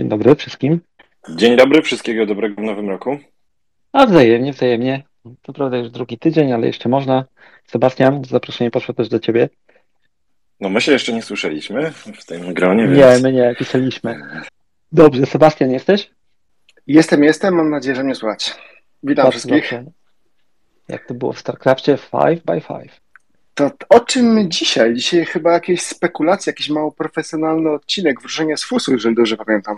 Dzień dobry wszystkim. Dzień dobry, wszystkiego dobrego w nowym roku. A wzajemnie, wzajemnie. To prawda już drugi tydzień, ale jeszcze można. Sebastian, zaproszenie poszło też do ciebie. No my się jeszcze nie słyszeliśmy w tym gronie, Nie, więc... my nie, pisaliśmy. Dobrze, Sebastian, jesteś? Jestem, jestem. Mam nadzieję, że mnie słychać. Witam Bardzo wszystkich. dobrze. Jak to było w StarCraftie 5 by 5 To o czym dzisiaj? Dzisiaj chyba jakieś spekulacje, jakiś mało profesjonalny odcinek, wróżenie z fusu, jeżeli dobrze pamiętam.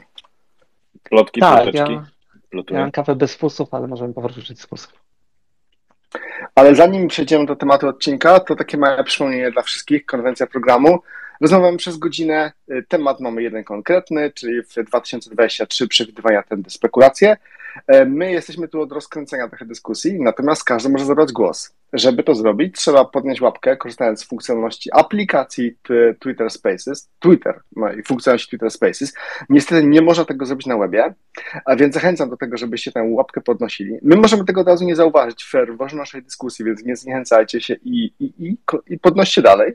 Plotki, Tak, ploteczki. ja, Plotuję. mam kawę bez fusów, ale możemy powrócić z fusów. Ale zanim przejdziemy do tematu odcinka, to takie małe przypomnienie dla wszystkich, konwencja programu. Rozmawiamy przez godzinę, temat mamy jeden konkretny, czyli w 2023 przewidywania trendy, spekulacje. E, My jesteśmy tu od rozkręcenia trochę dyskusji, natomiast każdy może zabrać głos. Żeby to zrobić, trzeba podnieść łapkę, korzystając z funkcjonalności aplikacji Twitter Spaces, Twitter no i funkcjonalności Twitter Spaces. Niestety nie można tego zrobić na webie, a więc zachęcam do tego, żebyście tę łapkę podnosili. My możemy tego od razu nie zauważyć w naszej dyskusji, więc nie zniechęcajcie się i, i, i, i podnoście dalej.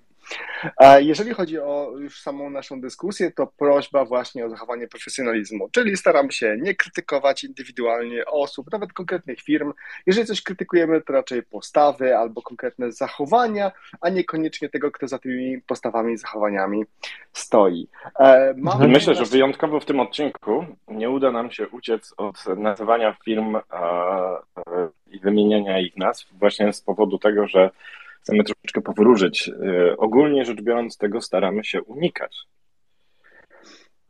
Jeżeli chodzi o już samą naszą dyskusję, to prośba właśnie o zachowanie profesjonalizmu, czyli staramy się nie krytykować indywidualnie osób, nawet konkretnych firm. Jeżeli coś krytykujemy, to raczej postawy albo konkretne zachowania, a niekoniecznie tego, kto za tymi postawami i zachowaniami stoi. E, mamy Myślę, że wyjątkowo w tym odcinku nie uda nam się uciec od nazywania firm e, e, i wymieniania ich nazw właśnie z powodu tego, że chcemy troszeczkę powróżyć. E, ogólnie rzecz biorąc, tego staramy się unikać.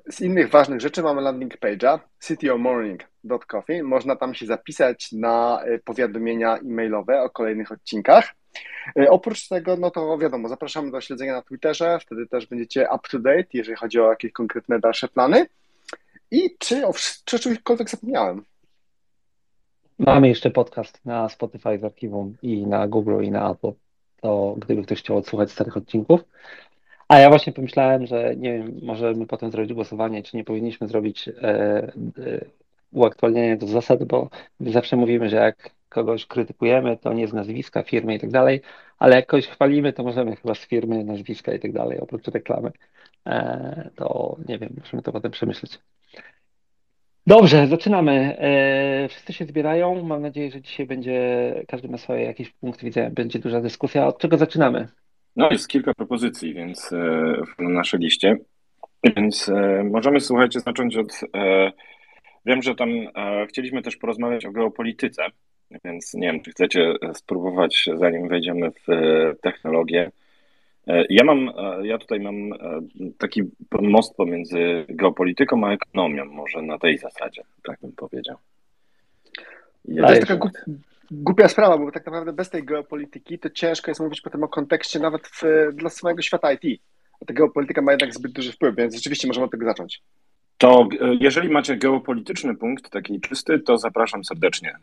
Z innych ważnych rzeczy mamy landing page'a ctomorning.coffee. Można tam się zapisać na y, powiadomienia e-mailowe o kolejnych odcinkach. Y, Oprócz tego, no to wiadomo, zapraszamy do śledzenia na Twitterze, wtedy też będziecie up to date, jeżeli chodzi o jakieś konkretne dalsze plany. I czy o, czy o czymkolwiek zapomniałem? Mamy jeszcze podcast na Spotify z archiwum i na Google i na Apple. To gdyby ktoś chciał odsłuchać starych odcinków. A ja właśnie pomyślałem, że nie wiem, możemy potem zrobić głosowanie, czy nie powinniśmy zrobić e, e, do zasad, bo zawsze mówimy, że jak kogoś krytykujemy, to nie z nazwiska firmy i tak dalej, ale jak kogoś chwalimy, to możemy chyba z firmy, nazwiska i tak dalej, oprócz reklamy. E, to nie wiem, musimy to potem przemyśleć. Dobrze, zaczynamy. E, Wszyscy się zbierają. Mam nadzieję, że dzisiaj będzie, każdy ma swoje jakieś punkty widzenia, będzie duża dyskusja. Od czego zaczynamy? No jest kilka propozycji, więc e, na naszej liście. Więc e, możemy, słuchajcie, zacząć od. E, wiem, że tam e, chcieliśmy też porozmawiać o geopolityce, więc nie wiem, czy chcecie spróbować, zanim wejdziemy w e, technologię. E, Ja mam, e, ja tutaj mam e, taki most pomiędzy geopolityką a ekonomią, może na tej zasadzie, tak bym powiedział. To jest taka głup, głupia sprawa, bo tak naprawdę bez tej geopolityki to ciężko jest mówić potem o kontekście nawet w, dla samego świata IT. A ta geopolityka ma jednak zbyt duży wpływ, więc rzeczywiście możemy od tego zacząć. To jeżeli macie geopolityczny punkt, taki czysty, to zapraszam serdecznie.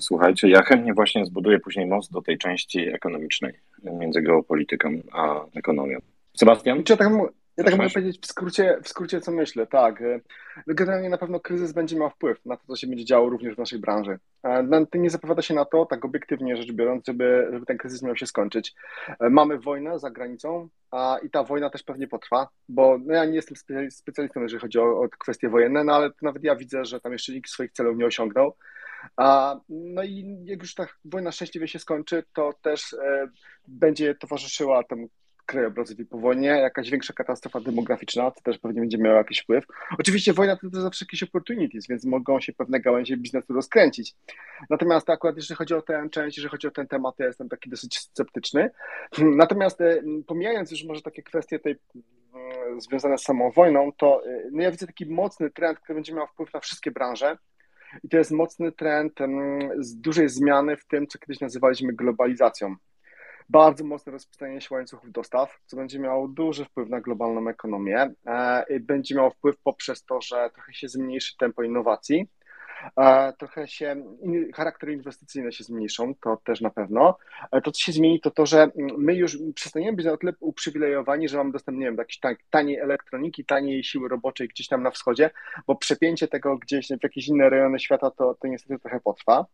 Słuchajcie, ja chętnie właśnie zbuduję później most do tej części ekonomicznej między geopolityką a ekonomią. Sebastian? Czy ja tak, ja tak mogę powiedzieć w skrócie, w skrócie, co myślę, tak. e, Generalnie na pewno kryzys będzie miał wpływ na to, co się będzie działo również w naszej branży. E, no, Nie zapowiada się na to, tak obiektywnie rzecz biorąc, żeby, żeby ten kryzys miał się skończyć. E, Mamy wojnę za granicą a, i ta wojna też pewnie potrwa, bo no, ja nie jestem specjali- specjalistą, jeżeli chodzi o, o kwestie wojenne, no ale nawet ja widzę, że tam jeszcze nikt swoich celów nie osiągnął. No i jak już ta wojna szczęśliwie się skończy, to też e, będzie towarzyszyła temu krajobrazowi po wojnie, jakaś większa katastrofa demograficzna, to też pewnie będzie miało jakiś wpływ. Oczywiście wojna to, to zawsze jakieś opportunities, więc mogą się pewne gałęzie biznesu rozkręcić. Natomiast akurat jeśli chodzi o tę część, jeżeli chodzi o ten temat, to ja jestem taki dosyć sceptyczny. Natomiast pomijając już może takie kwestie tej związane z samą wojną, to e, no ja widzę taki mocny trend, który będzie miał wpływ na wszystkie branże. I to jest mocny trend z dużej zmiany w tym, co kiedyś nazywaliśmy globalizacją bardzo mocne rozprzestrzenienie się łańcuchów dostaw, co będzie miało duży wpływ na globalną ekonomię. E, będzie miało wpływ poprzez to, że trochę się zmniejszy tempo innowacji, trochę się charaktery inwestycyjne się zmniejszą, to też na pewno. E, to, co się zmieni, to to, że my już przestaniemy być na tyle uprzywilejowani, że mamy dostęp, nie wiem, do jakiejś taniej elektroniki, taniej siły roboczej gdzieś tam na wschodzie, bo przepięcie tego gdzieś w jakieś inne rejony świata, to, to niestety trochę potrwa.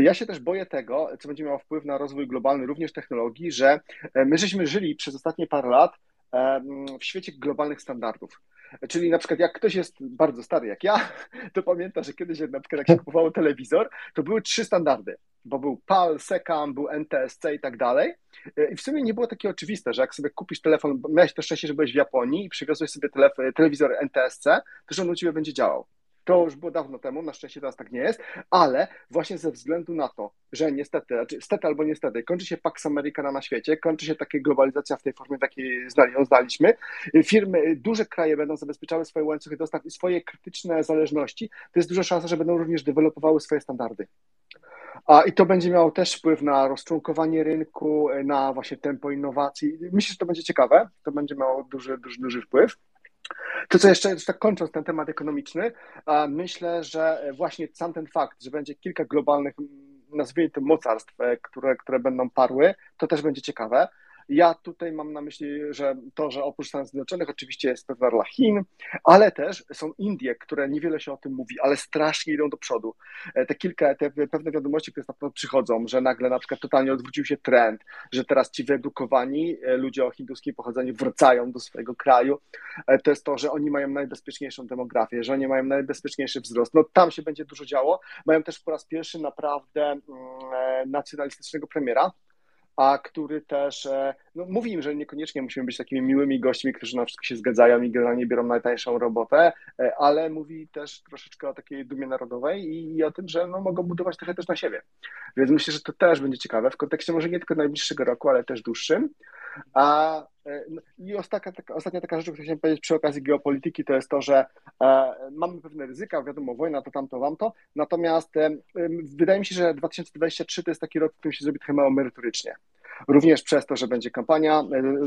Ja się też boję tego, co będzie miało wpływ na rozwój globalny również technologii, że e, my żeśmy żyli przez ostatnie parę lat e, w świecie globalnych standardów. Czyli na przykład jak ktoś jest bardzo stary jak ja, to pamięta, że kiedyś na przykład jak się kupowało telewizor, to były trzy standardy, bo był PAL, SECAM, był NTSC i tak dalej. E, I w sumie nie było takie oczywiste, że jak sobie kupisz telefon, miałeś to szczęście, że byłeś w Japonii i przywiozłeś sobie telewizor NTSC, to że on u Ciebie będzie działał. To już było dawno temu, na szczęście teraz tak nie jest, ale właśnie ze względu na to, że niestety, znaczy stety albo niestety, kończy się Pax Americana na świecie, kończy się taka globalizacja w tej formie, w jakiej znali, ją znaliśmy, firmy, duże kraje będą zabezpieczały swoje łańcuchy dostaw i swoje krytyczne zależności, to jest duża szansa, że będą również dewelopowały swoje standardy. A, I to będzie miało też wpływ na rozczłonkowanie rynku, na właśnie tempo innowacji. Myślę, że to będzie ciekawe, to będzie miało duży, duży, duży wpływ. To, co jeszcze, tak kończąc ten temat ekonomiczny, myślę, że właśnie sam ten fakt, że będzie kilka globalnych, nazwijmy to mocarstw, e, które, które będą parły, to też będzie ciekawe. Ja tutaj mam na myśli, że to, że oprócz Stanów Zjednoczonych oczywiście jest pewna rola Chin, ale też są Indie, które niewiele się o tym mówi, ale strasznie idą do przodu. E, te kilka, te pewne wiadomości, które na przychodzą, że nagle na przykład totalnie odwrócił się trend, że teraz ci wyedukowani e, ludzie o hinduskim pochodzeniu wracają do swojego kraju, e, to jest to, że oni mają najbezpieczniejszą demografię, że oni mają najbezpieczniejszy wzrost. No tam się będzie dużo działo. Mają też po raz pierwszy naprawdę mm, nacjonalistycznego premiera, a który też, e, no mówi im, że niekoniecznie musimy być takimi miłymi gośćmi, którzy na wszystko się zgadzają i generalnie biorą najtańszą robotę, e, ale mówi też troszeczkę o takiej dumie narodowej i, i o tym, że no, mogą budować trochę też na siebie. Więc myślę, że to też będzie ciekawe w kontekście może nie tylko najbliższego roku, ale też dłuższym. A i ostatnia taka, ostatnia taka rzecz, którą chciałem powiedzieć przy okazji geopolityki, to jest to, że e, mamy pewne ryzyka, wiadomo, wojna to tamto, wam to, natomiast e, wydaje mi się, że 2023 to jest taki rok, w którym się zrobi trochę mało merytorycznie. Również przez to, że będzie kampania,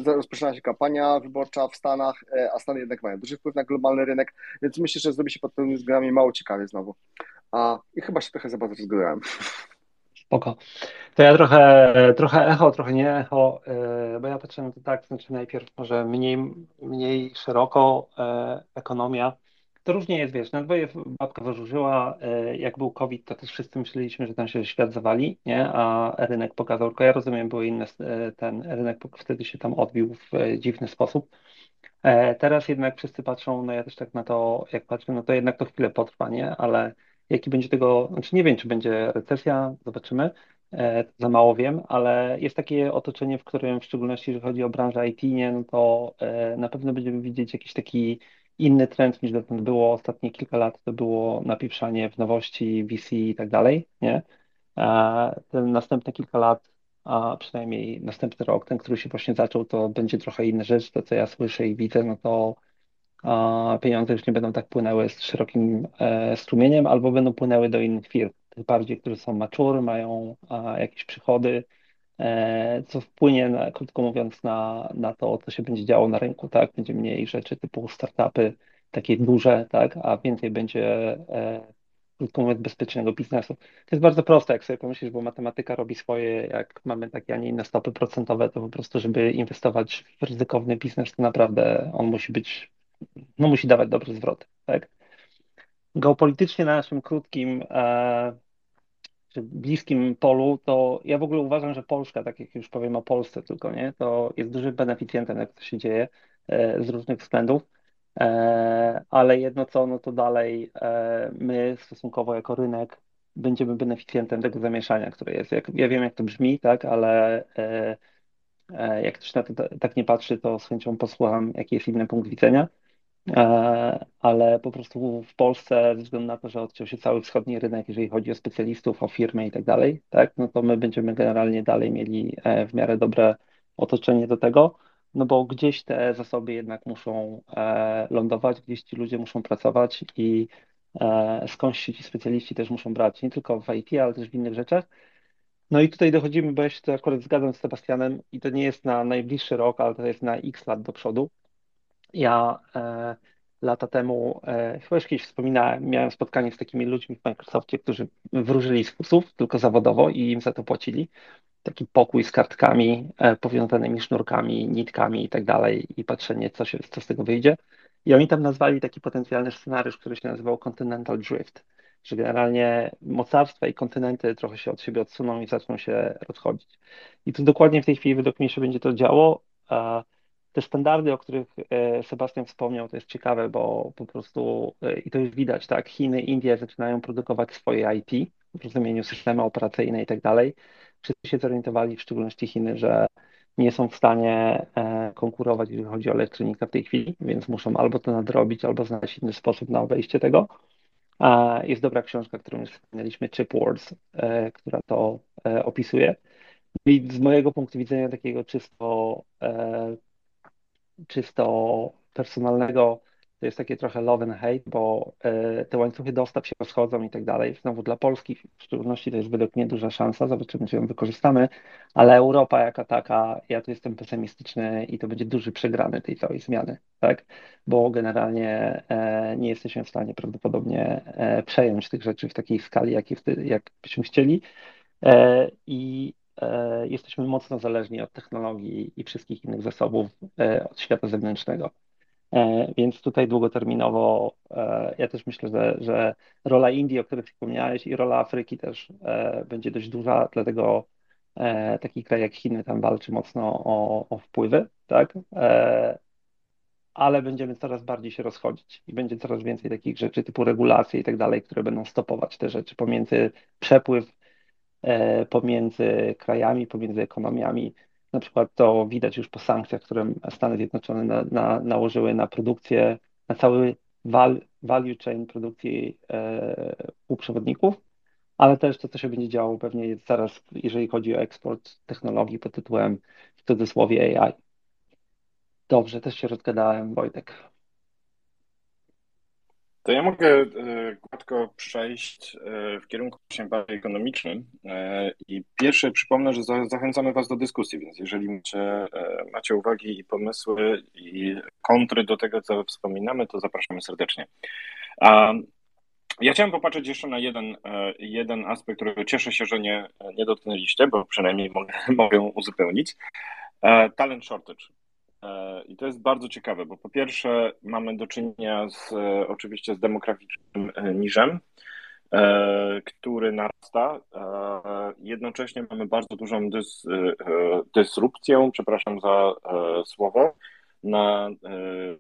rozpoczyna się kampania wyborcza w Stanach, a Stany jednak mają duży wpływ na globalny rynek, więc myślę, że zrobi się pod pewnymi względami mało ciekawie znowu. A, I chyba się trochę za bardzo rozgadałem. Spoko. To ja trochę, trochę echo, trochę nie echo, e, bo ja patrzę to tak, znaczy najpierw może mniej, mniej szeroko e, ekonomia. To różnie jest, wiesz, na dwoje babka wyrzuciła, e, jak był COVID, to też wszyscy myśleliśmy, że tam się świat zawali, nie? A rynek pokazał, tylko ja rozumiem, były inne, ten rynek wtedy się tam odbił w dziwny sposób. Teraz jednak wszyscy patrzą, no ja też tak na to, jak patrzę, no to jednak to chwilę potrwa, nie? Ale jaki będzie tego, znaczy nie wiem, czy będzie recesja, zobaczymy, e, za mało wiem, ale jest takie otoczenie, w którym w szczególności, jeżeli chodzi o branżę IT, nie, no to e, na pewno będziemy widzieć jakiś taki inny trend niż dotąd było. Ostatnie kilka lat, to było napieprzanie w nowości, VC i tak dalej, nie? Ten następne kilka lat, a przynajmniej następny rok, ten, który się właśnie zaczął, to będzie trochę inna rzecz, to co ja słyszę i widzę, no to a pieniądze już nie będą tak płynęły z szerokim e, strumieniem, albo będą płynęły do innych firm, tych bardziej, które są mature, mają jakieś przychody, e, co wpłynie, na, krótko mówiąc, na, na to, co się będzie działo na rynku, tak? Będzie mniej rzeczy typu startupy, takie duże, tak? A więcej będzie, e, krótko mówiąc, bezpiecznego biznesu. To jest bardzo proste, jak sobie pomyślisz, bo matematyka robi swoje, jak mamy takie, a nie inne stopy procentowe, to po prostu, żeby inwestować w ryzykowny biznes, to naprawdę on musi być no musi dawać dobry zwrot, tak? Geopolitycznie na naszym krótkim, e, czy bliskim polu, to ja w ogóle uważam, że Polska, tak jak już powiem o Polsce tylko, nie, to jest dużym beneficjentem, jak to się dzieje e, z różnych względów, e, ale jedno co, no to dalej e, my stosunkowo jako rynek będziemy beneficjentem tego zamieszania, które jest. Jak, ja wiem, jak to brzmi, tak, ale e, Jak ktoś na to tak nie patrzy, to z chęcią posłucham, jaki jest inny punkt widzenia. Ale po prostu w Polsce, ze względu na to, że odciął się cały wschodni rynek, jeżeli chodzi o specjalistów, o firmy i tak dalej, tak, no to my będziemy generalnie dalej mieli w miarę dobre otoczenie do tego no bo gdzieś te zasoby jednak muszą e, lądować, gdzieś ci ludzie muszą pracować i e, skądś ci specjaliści też muszą brać, nie tylko w IT, ale też w innych rzeczach. No i tutaj dochodzimy, bo ja się to akurat zgadzam z Sebastianem i to nie jest na najbliższy rok, ale to jest na x lat do przodu. Ja e, lata temu, e, chyba już kiedyś wspominałem, miałem spotkanie z takimi ludźmi w Microsoftie, którzy wróżyli z fusów, tylko zawodowo i im za to płacili taki pokój z kartkami e, powiązanymi sznurkami, nitkami i tak dalej i patrzenie, co, się, co z tego wyjdzie. I oni tam nazwali taki potencjalny scenariusz, który się nazywał Continental Drift, że generalnie mocarstwa i kontynenty trochę się od siebie odsuną i zaczną się rozchodzić. I to dokładnie w tej chwili według mnie się będzie to działo. Te standardy, o których e, Sebastian wspomniał, to jest ciekawe, bo po prostu, e, i to już widać, tak, Chiny, Indie zaczynają produkować swoje IT w rozumieniu systemy operacyjne i tak dalej wszyscy się zorientowali, w szczególności Chiny, że nie są w stanie e, konkurować, jeżeli chodzi o elektronikę w tej chwili, więc muszą albo to nadrobić, albo znaleźć inny sposób na obejście tego. Jest dobra książka, którą już wspomnieliśmy, Chip Wars, która to opisuje. I z mojego punktu widzenia takiego czysto, czysto personalnego, to jest takie trochę love and hate, bo e, te łańcuchy dostaw się rozchodzą i tak dalej. Znowu dla Polski w szczególności to jest według mnie duża szansa, zobaczymy, czy ją wykorzystamy, ale Europa jaka taka, ja tu jestem pesymistyczny i to będzie duży przegrany tej całej zmiany, tak? Bo generalnie e, nie jesteśmy w stanie prawdopodobnie e, przejąć tych rzeczy w takiej skali, jakiej jak byśmy chcieli i jesteśmy mocno zależni od technologii i wszystkich innych zasobów od świata zewnętrznego. E, więc tutaj długoterminowo e, ja też myślę, że, że rola Indii, o której wspomniałeś, i rola Afryki też e, będzie dość duża, dlatego taki kraj jak Chiny tam walczy mocno o, o wpływy, tak? Ale będziemy coraz bardziej się rozchodzić i będzie coraz więcej takich rzeczy typu regulacje i tak dalej, które będą stopować te rzeczy pomiędzy przepływ pomiędzy krajami, pomiędzy ekonomiami na przykład to widać już po sankcjach, które Stany Zjednoczone na, na, nałożyły na produkcję, na cały val, value chain produkcji e, półprzewodników, ale też to, co się będzie działo pewnie zaraz, jeżeli chodzi o eksport technologii pod tytułem w cudzysłowie AI. Dobrze, też się rozgadałem, Wojtek. To ja mogę e, gładko przejść e, w kierunku bardziej ekonomicznym. E, I pierwsze przypomnę, że zachęcamy Was do dyskusji, więc jeżeli macie, macie uwagi i pomysły i kontry do tego, co wspominamy, to zapraszamy serdecznie. Ja chciałem popatrzeć jeszcze na jeden, jeden aspekt, którego cieszę się, że nie, nie dotknęliście, bo przynajmniej mogę, mogę uzupełnić. Talent shortage. E, I to jest bardzo ciekawe, bo po pierwsze mamy do czynienia z, e, oczywiście z demograficznym e, niżem, który narasta. Jednocześnie mamy bardzo dużą dys, dysrupcję, przepraszam za słowo, na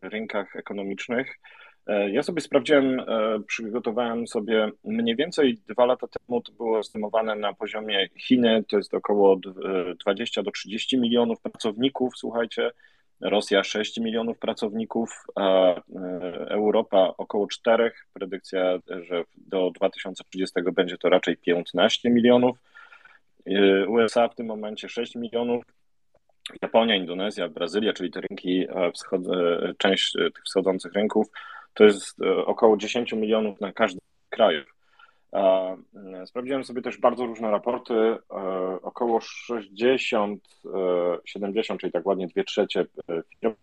rynkach ekonomicznych. Ja sobie sprawdziłem, przygotowałem sobie mniej więcej dwa lata temu, to było estymowane na poziomie Chiny, to jest około 20 do 30 milionów pracowników, słuchajcie, Rosja 6 milionów pracowników, a e, Europa około 4. Predykcja, że do 2030 będzie to raczej 15 milionów. E, USA w tym momencie 6 milionów. Japonia, Indonezja, Brazylia, czyli te rynki, e, wschod... część tych wschodzących rynków, to jest około 10 milionów na każdy kraj. Sprawdziłem sobie też bardzo różne raporty. E, około 60, 70, e, czyli tak ładnie 2 trzecie e, firm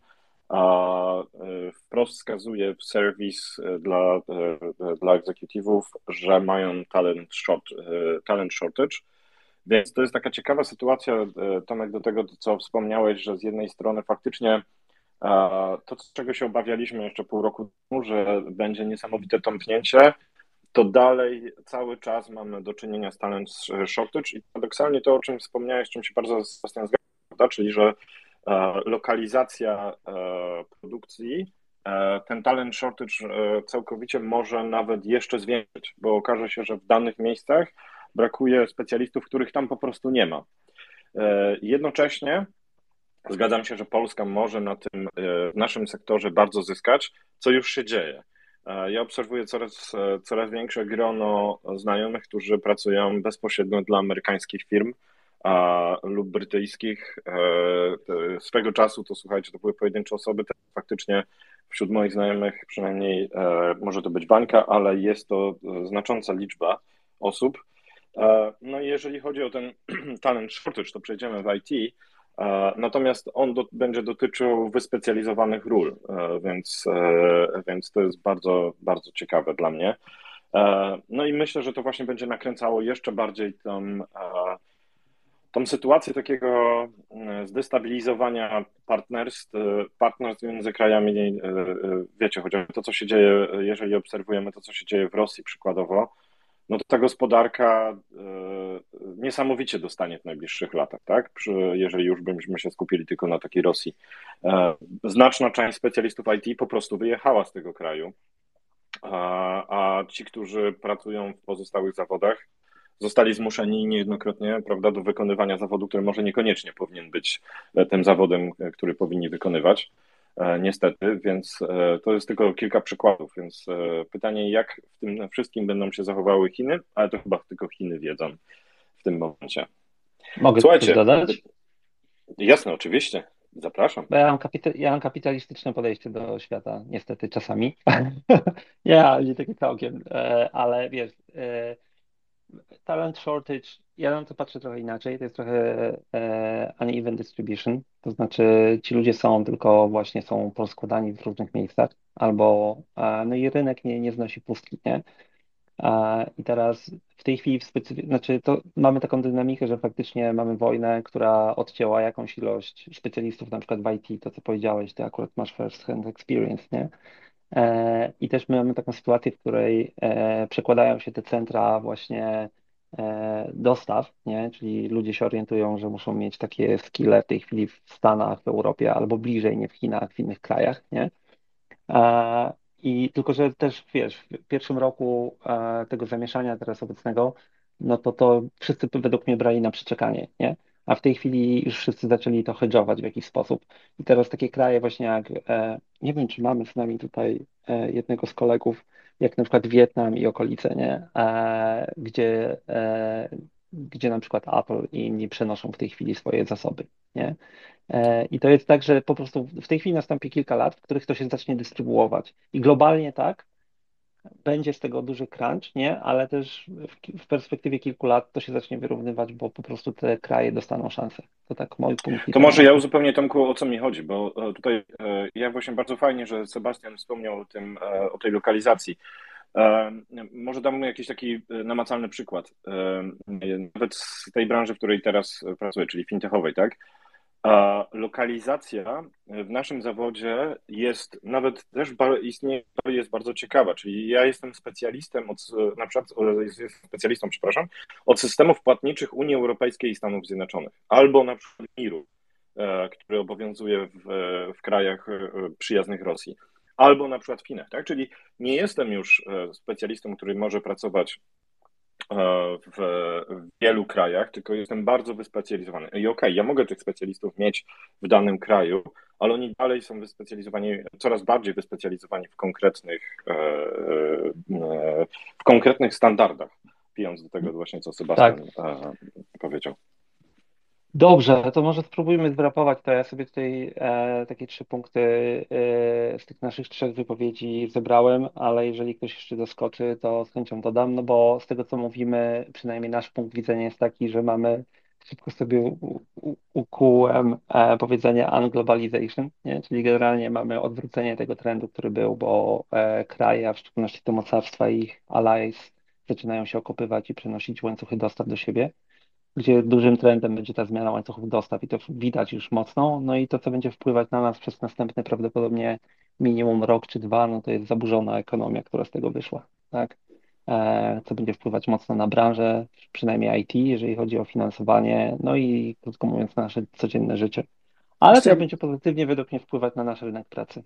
wprost wskazuje w serwis dla, dla egzekutywów, że mają talent, short, talent shortage. Więc to jest taka ciekawa sytuacja, Tomek, do tego, co wspomniałeś, że z jednej strony faktycznie to, czego się obawialiśmy jeszcze pół roku temu, że będzie niesamowite tąpnięcie, to dalej cały czas mamy do czynienia z talent shortage i paradoksalnie to, o czym wspomniałeś, czym się bardzo zgadzam, czyli że e, lokalizacja e, produkcji e, ten talent shortage całkowicie może nawet jeszcze zwiększyć, bo okaże się, że w danych miejscach brakuje specjalistów, których tam po prostu nie ma. Jednocześnie Zgadzam się, że Polska może na tym, w naszym sektorze bardzo zyskać, co już się dzieje. Ja obserwuję coraz, coraz większe grono znajomych, którzy pracują bezpośrednio dla amerykańskich firm a, lub brytyjskich. E, swego czasu to słuchajcie, to były pojedyncze osoby, faktycznie wśród moich znajomych przynajmniej e, może to być bańka, ale jest to znacząca liczba osób. E, no i jeżeli chodzi o ten talent shortage, to przejdziemy w IT. Natomiast on do, będzie dotyczył wyspecjalizowanych ról, więc, więc to jest bardzo, bardzo ciekawe dla mnie. No i myślę, że to właśnie będzie nakręcało jeszcze bardziej tą tą sytuację takiego mm, zdestabilizowania partnerstw, e, partnerstw między krajami, e, e, wiecie, chociażby to, co się dzieje, jeżeli obserwujemy to, co się dzieje w Rosji przykładowo, no to ta gospodarka niesamowicie dostanie w najbliższych latach, tak? jeżeli już byśmy się skupili tylko na takiej Rosji. Znaczna część specjalistów IT po prostu wyjechała z tego kraju, a, a ci, którzy pracują w pozostałych zawodach, zostali zmuszeni niejednokrotnie prawda, do wykonywania zawodu, który może niekoniecznie powinien być e, tym zawodem, e, który powinni wykonywać. E, niestety, więc to jest tylko kilka przykładów. Więc pytanie, jak w tym wszystkim będą się zachowały Chiny, ale to chyba tylko Chiny wiedzą tym momencie. Mogę Słuchajcie, coś dodać? Jasne, oczywiście. Zapraszam. ja mam, kapita ja mam kapitalistyczne podejście do świata, niestety czasami. ja, nie takie całkiem, ale wiesz, talent shortage, ja na to patrzę trochę inaczej, to jest trochę e, uneven distribution, to znaczy ci ludzie są tylko właśnie są poskładani w różnych miejscach, albo e, no i rynek nie, nie znosi pustki, nie? I teraz w tej chwili w specyfi- znaczy to mamy taką dynamikę, że faktycznie mamy wojnę, która odcięła jakąś ilość specjalistów, na przykład w IT, to co powiedziałeś, ty akurat masz first hand experience, nie? E, I też my mamy taką sytuację, w której e, przekładają się te centra właśnie e, dostaw, nie? Czyli ludzie się orientują, że muszą mieć takie skille w tej chwili w Stanach, w Europie albo bliżej, nie w Chinach, w innych krajach, nie? I tylko, że też wiesz, w pierwszym roku tego zamieszania teraz obecnego, no to to wszyscy według mnie brali na przeczekanie, nie? a w tej chwili już wszyscy zaczęli to hedżować w jakiś sposób. I teraz takie kraje właśnie jak, e, nie wiem, czy mamy z nami tutaj e, jednego z kolegów, jak na przykład Wietnam i okolice, nie? E, gdzie, gdzie na przykład Apple i inni przenoszą w tej chwili swoje zasoby, nie? I to jest tak, że po prostu w tej chwili nastąpi kilka lat, w których to się zacznie dystrybuować. I globalnie tak, będzie z tego duży crunch, nie? Ale też w, w, perspektywie kilku lat to się zacznie wyrównywać, bo po prostu te kraje dostaną szansę. To tak mój punkt. To może ja uzupełnię Tomku, o co mi chodzi, bo e, tutaj e, ja właśnie bardzo fajnie, że Sebastian wspomniał o, tym, e, o tej lokalizacji. Może dam jakiś taki namacalny przykład. Nawet z tej branży, w której teraz pracuję, czyli fintechowej, tak? Lokalizacja w naszym zawodzie jest nawet też istnieje, jest bardzo ciekawa, czyli ja jestem specjalistem od, na przykład jestem specjalistą, przepraszam, od systemów płatniczych Unii Europejskiej i Stanów Zjednoczonych, albo na przykład MIR-u, e, który obowiązuje w, w krajach e, przyjaznych Rosji, albo na przykład w Chinach, tak? Czyli nie jestem już e, specjalistą, który może pracować E, w, wielu krajach, tylko jestem bardzo wyspecjalizowany. I okej, okay, ja mogę tych specjalistów mieć w danym kraju, ale oni dalej są wyspecjalizowani, coraz bardziej wyspecjalizowani w konkretnych, e, w konkretnych standardach, pijąc do tego właśnie, co Sebastian tak. powiedział. Dobrze, to może spróbujmy zwrapować to. Ja sobie tutaj e, takie trzy punkty e, z tych naszych trzech wypowiedzi zebrałem, ale jeżeli ktoś jeszcze doskoczy, to z chęcią dodam, no bo z tego co mówimy, przynajmniej nasz punkt widzenia jest taki, że mamy szybko sobie ukułem e, powiedzenie unglobalization, nie? czyli generalnie mamy odwrócenie tego trendu, który był, bo e, kraje, a w szczególności te mocarstwa i ich allies zaczynają się okopywać i przenosić łańcuchy dostaw do siebie gdzie dużym trendem będzie ta zmiana łańcuchów dostaw i to widać już mocno. No i to, co będzie wpływać na nas przez następny prawdopodobnie minimum rok czy dwa, no to jest zaburzona ekonomia, która z tego wyszła, tak? E, co będzie wpływać mocno na branżę, przynajmniej IT, jeżeli chodzi o finansowanie, no i krótko mówiąc, na nasze codzienne życie. Ale to będzie pozytywnie według mnie wpływać na nasz rynek pracy.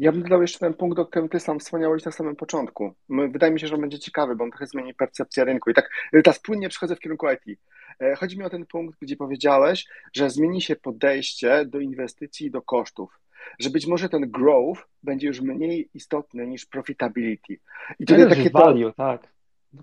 Ja bym dodał jeszcze ten punkt, o którym ty sam wspomniałeś na samym początku. Wydaje mi się, że on będzie ciekawy, bo on trochę zmieni percepcję rynku. I tak teraz płynnie przechodzę w kierunku IT. E, chodzi mi o ten punkt, gdzie powiedziałeś, że zmieni się podejście do inwestycji i do kosztów. Że być może ten growth będzie już mniej istotny niż profitability. I tutaj takie value, to, tak.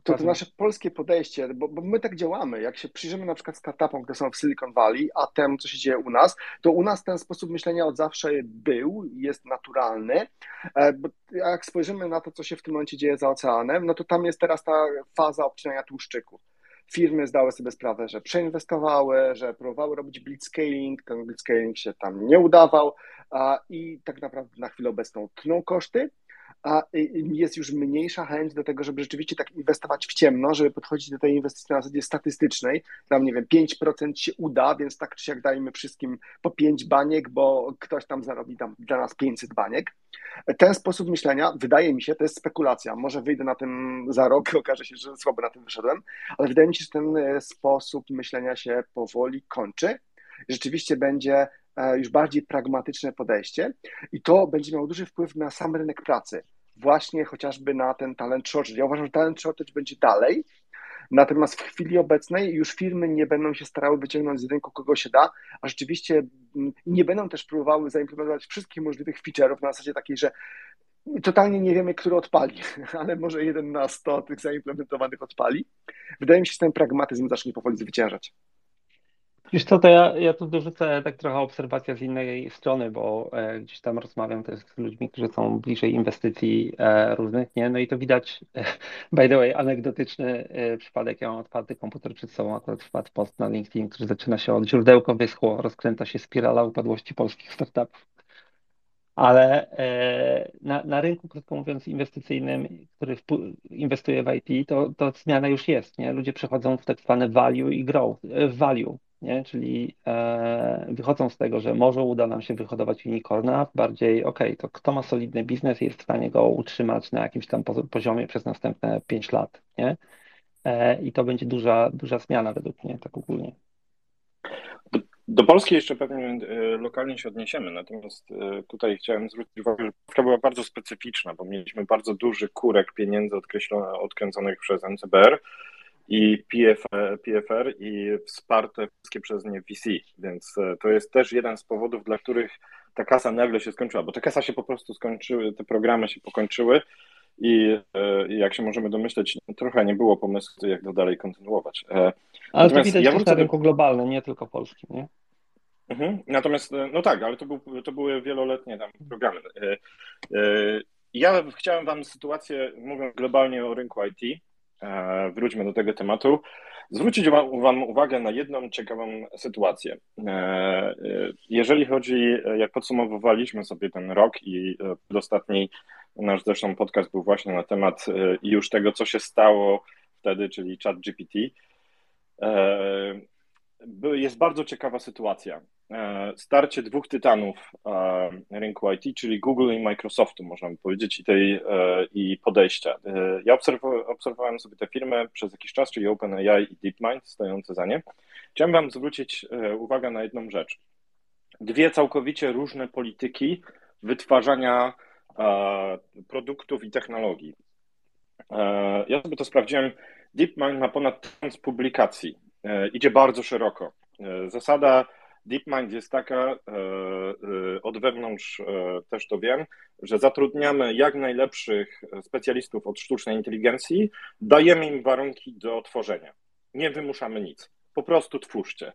To, to nasze polskie podejście, bo, bo, my tak działamy. Jak się przyjrzymy na przykład startupom, które są w Silicon Valley, a temu, co się dzieje u nas, to u nas ten sposób myślenia od zawsze był, jest naturalny. E, bo jak spojrzymy na to, co się w tym momencie dzieje za oceanem, no to tam jest teraz ta faza obcinania tłuszczyków. Firmy zdały sobie sprawę, że przeinwestowały, że próbowały robić blitzscaling, ten blitzscaling się tam nie udawał i tak naprawdę na chwilę obecną tną koszty a jest już mniejsza chęć do tego, żeby rzeczywiście tak inwestować w ciemno, żeby podchodzić do tej inwestycji na zasadzie statystycznej. Tam, nie wiem, 5% się uda, więc tak czy siak dajmy wszystkim po 5 baniek, bo ktoś tam zarobi tam dla nas 500 baniek. Ten sposób myślenia, wydaje mi się, to jest spekulacja. Może wyjdę na tym za rok, okaże się, że słabo na tym wyszedłem, ale wydaje mi się, że ten e, sposób myślenia się powoli kończy. Rzeczywiście będzie E, już bardziej pragmatyczne podejście i to będzie miało duży wpływ na sam rynek pracy, właśnie chociażby na ten talent shortage. Ja uważam, że talent shortage będzie dalej, natomiast w chwili obecnej już firmy nie będą się starały wyciągnąć z rynku kogo się da, a rzeczywiście mm, nie będą też próbowały zaimplementować wszystkich możliwych feature'ów na zasadzie takiej, że totalnie nie wiemy, który odpali, ale może jeden na sto tych zaimplementowanych odpali. Wydaje mi się, że ten pragmatyzm zacznie powoli zwyciężać. Wiesz co, to ja, ja tu dorzucę tak trochę obserwacja z innej strony, bo e, gdzieś tam rozmawiam też z ludźmi, którzy są bliżej inwestycji e, różnych, nie? No i to widać, e, by the way, anegdotyczny e, przypadek, ja mam otwarty komputer przed sobą, akurat wpadł post na LinkedIn, który zaczyna się od źródełko wyschło, rozkręca się spirala upadłości polskich startupów. Ale e, na, na rynku, krótko mówiąc, inwestycyjnym, który inwestuje w IT, to, to zmiana już jest, nie? Ludzie przechodzą w tak zwane value i grow, e, value nie? czyli e, wychodzą z tego, że może uda nam się wyhodować unicorna, bardziej ok, to kto ma solidny biznes i jest w stanie go utrzymać na jakimś tam poziomie przez następne 5 lat, nie? E, I to będzie duża, duża zmiana według mnie, tak ogólnie. Do, do Polski jeszcze pewnie e, lokalnie się odniesiemy, natomiast e, tutaj chciałem zwrócić uwagę, że Polska była bardzo specyficzna, bo mieliśmy bardzo duży kurek pieniędzy odkręconych przez NCBR, i PF, PFR i wsparte wszystkie przez nie VC, więc e, to jest też jeden z powodów, dla których ta kasa nagle się skończyła, bo te kasa się po prostu skończyły, te programy się pokończyły i e, jak się możemy domyśleć, trochę nie było pomysłu, jak to dalej kontynuować. E, Ale Natomiast to widać ja na rynku globalnym, nie tylko polskim, nie? Mhm. Natomiast, no tak, ale to, był, to były wieloletnie tam programy. Ja chciałem Wam sytuację, mówiąc globalnie o rynku IT, E, wróćmy do tego tematu, zwrócić Wam uwagę na jedną ciekawą sytuację. E, e, jeżeli chodzi, jak podsumowywaliśmy sobie ten rok i przedostatni nasz zresztą podcast był właśnie na temat już tego, co się stało wtedy, czyli chat GPT, jest bardzo ciekawa sytuacja. E, starcie dwóch tytanów e, rynku IT, czyli Google i Microsoftu, można by powiedzieć, i, tej, e, i podejścia. Ja obserwowałem sobie te firmy przez jakiś czas, czyli OpenAI i DeepMind stojące za nie. Chciałem Wam zwrócić uwagę na jedną rzecz. Dwie całkowicie różne polityki wytwarzania produktów i technologii. Ja sobie to sprawdziłem. DeepMind ma ponad tysiąc publikacji idzie bardzo szeroko. E, zasada DeepMind jest taka, e, od wewnątrz też to wiem, że zatrudniamy jak najlepszych specjalistów od sztucznej inteligencji, dajemy im warunki do tworzenia. Nie wymuszamy nic. Po prostu twórzcie.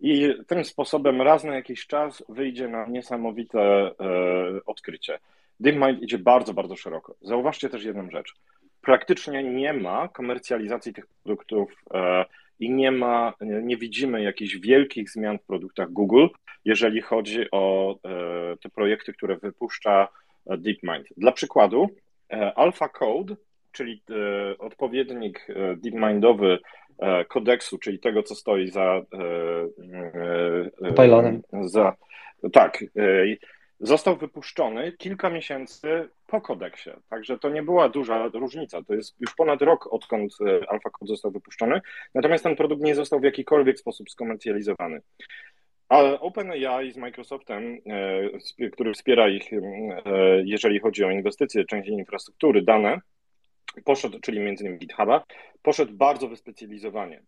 I tym sposobem raz na jakiś czas wyjdzie na niesamowite odkrycie. DeepMind idzie bardzo, bardzo szeroko. Zauważcie też jedną rzecz. Praktycznie nie ma komercjalizacji tych produktów i nie ma, nie widzimy jakichś wielkich zmian w produktach Google, jeżeli chodzi o e, te projekty, które wypuszcza e, DeepMind. Dla przykładu, e, Alpha Code, czyli odpowiednik DeepMindowy kodeksu, czyli tego, co stoi za. Pylonem. Za, tak został wypuszczony kilka miesięcy po kodeksie. Także to nie była duża różnica. To jest już ponad rok, odkąd AlphaCode został wypuszczony. Natomiast ten produkt nie został w jakikolwiek sposób skomercjalizowany. Ale OpenAI z Microsoftem, który wspiera ich, jeżeli chodzi o inwestycje, część infrastruktury, dane, poszedł, czyli między innymi GitHuba, poszedł bardzo wyspecjalizowanie,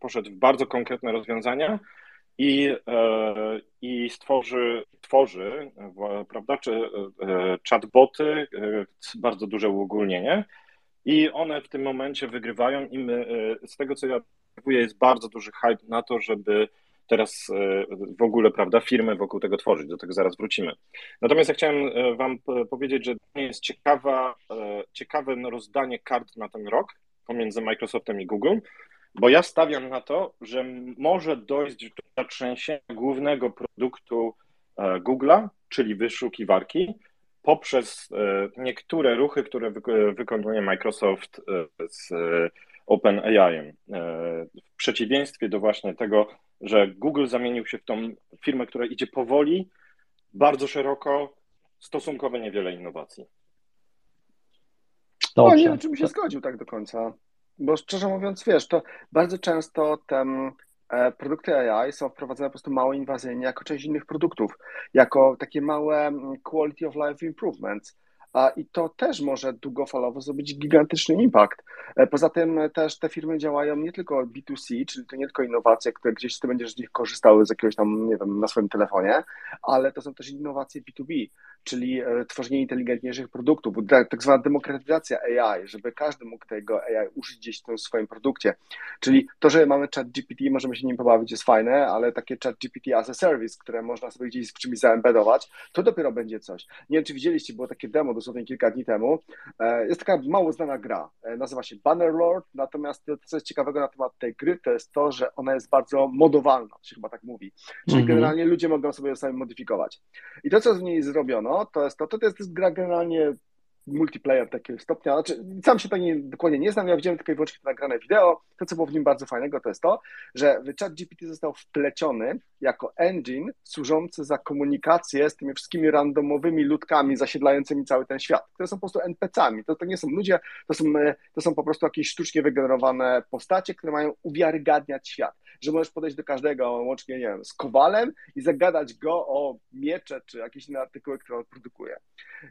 poszedł w bardzo konkretne rozwiązania i, e, i stworzy, tworzy prawda, czy, e, chatboty, e, bardzo duże uogólnienie. I one w tym momencie wygrywają i my, z tego co ja mówię, jest bardzo duży hype na to, żeby teraz w ogóle, prawda, firmy wokół tego tworzyć, do tego zaraz wrócimy. Natomiast ja chciałem wam powiedzieć, że jest ciekawa, ciekawe rozdanie kart na ten rok pomiędzy Microsoftem i Google, bo ja stawiam na to, że może dojść do zatrzęsienia głównego produktu e, Google'a, czyli wyszukiwarki, poprzez e, niektóre ruchy, które wykonuje Microsoft e, z OpenAI. W przeciwieństwie do właśnie tego, że Google zamienił się w tą firmę, która idzie powoli, bardzo szeroko, stosunkowo niewiele innowacji. Dobrze. No nie wiem, czy bym się zgodził tak do końca. Bo szczerze mówiąc, wiesz, to bardzo często ten e, produkty AI są wprowadzane po prostu mało inwazyjnie jako część innych produktów, jako takie małe mm, quality of life improvements. I to też może długofalowo zrobić gigantyczny impact. E, poza tym też te firmy działają nie tylko B2C, czyli to nie tylko innowacje, które gdzieś ty będziesz z nich korzystały z jakiegoś tam, nie wiem, na swoim telefonie, ale to są też innowacje B2B, czyli e, tworzenie inteligentniejszych produktów, tak zwana demokratyzacja AI, żeby każdy mógł tego AI użyć gdzieś w swoim produkcie. Czyli to, że mamy chat GPT, możemy się nim pobawić, jest fajne, ale takie chat GPT as a service, które można sobie gdzieś z czymś zaembedować, to dopiero będzie coś. Nie wiem, czy widzieliście, było takie demo dosłownie kilka dni temu. E, jest taka mało znana gra, e, nazywa się Bannerlord, natomiast to, co jest ciekawego na temat tej gry, to jest to, że ona jest bardzo modowalna, się chyba tak mówi. Czyli mm -hmm. generalnie ludzie mogą sobie sami modyfikować. I to, co z niej zrobiono, to jest to, to to jest gra generalnie multiplayer takiego stopnia. Znaczy, sam się pewnie dokładnie nie znam, ja widziałem tylko i wyłącznie nagrane wideo. To, co było w nim bardzo fajnego, to jest to, że chat GPT został wpleciony jako engine służący za komunikację z tymi wszystkimi randomowymi ludkami zasiedlającymi cały ten świat, które są po prostu NPC-ami. To, to nie są ludzie, to są, to są po prostu jakieś sztucznie wygenerowane postacie, które mają uwiarygadniać świat. Że możesz podejść do każdego, łącznie, nie wiem, z kowalem i zagadać go o miecze czy jakieś inne artykuły, które on produkuje.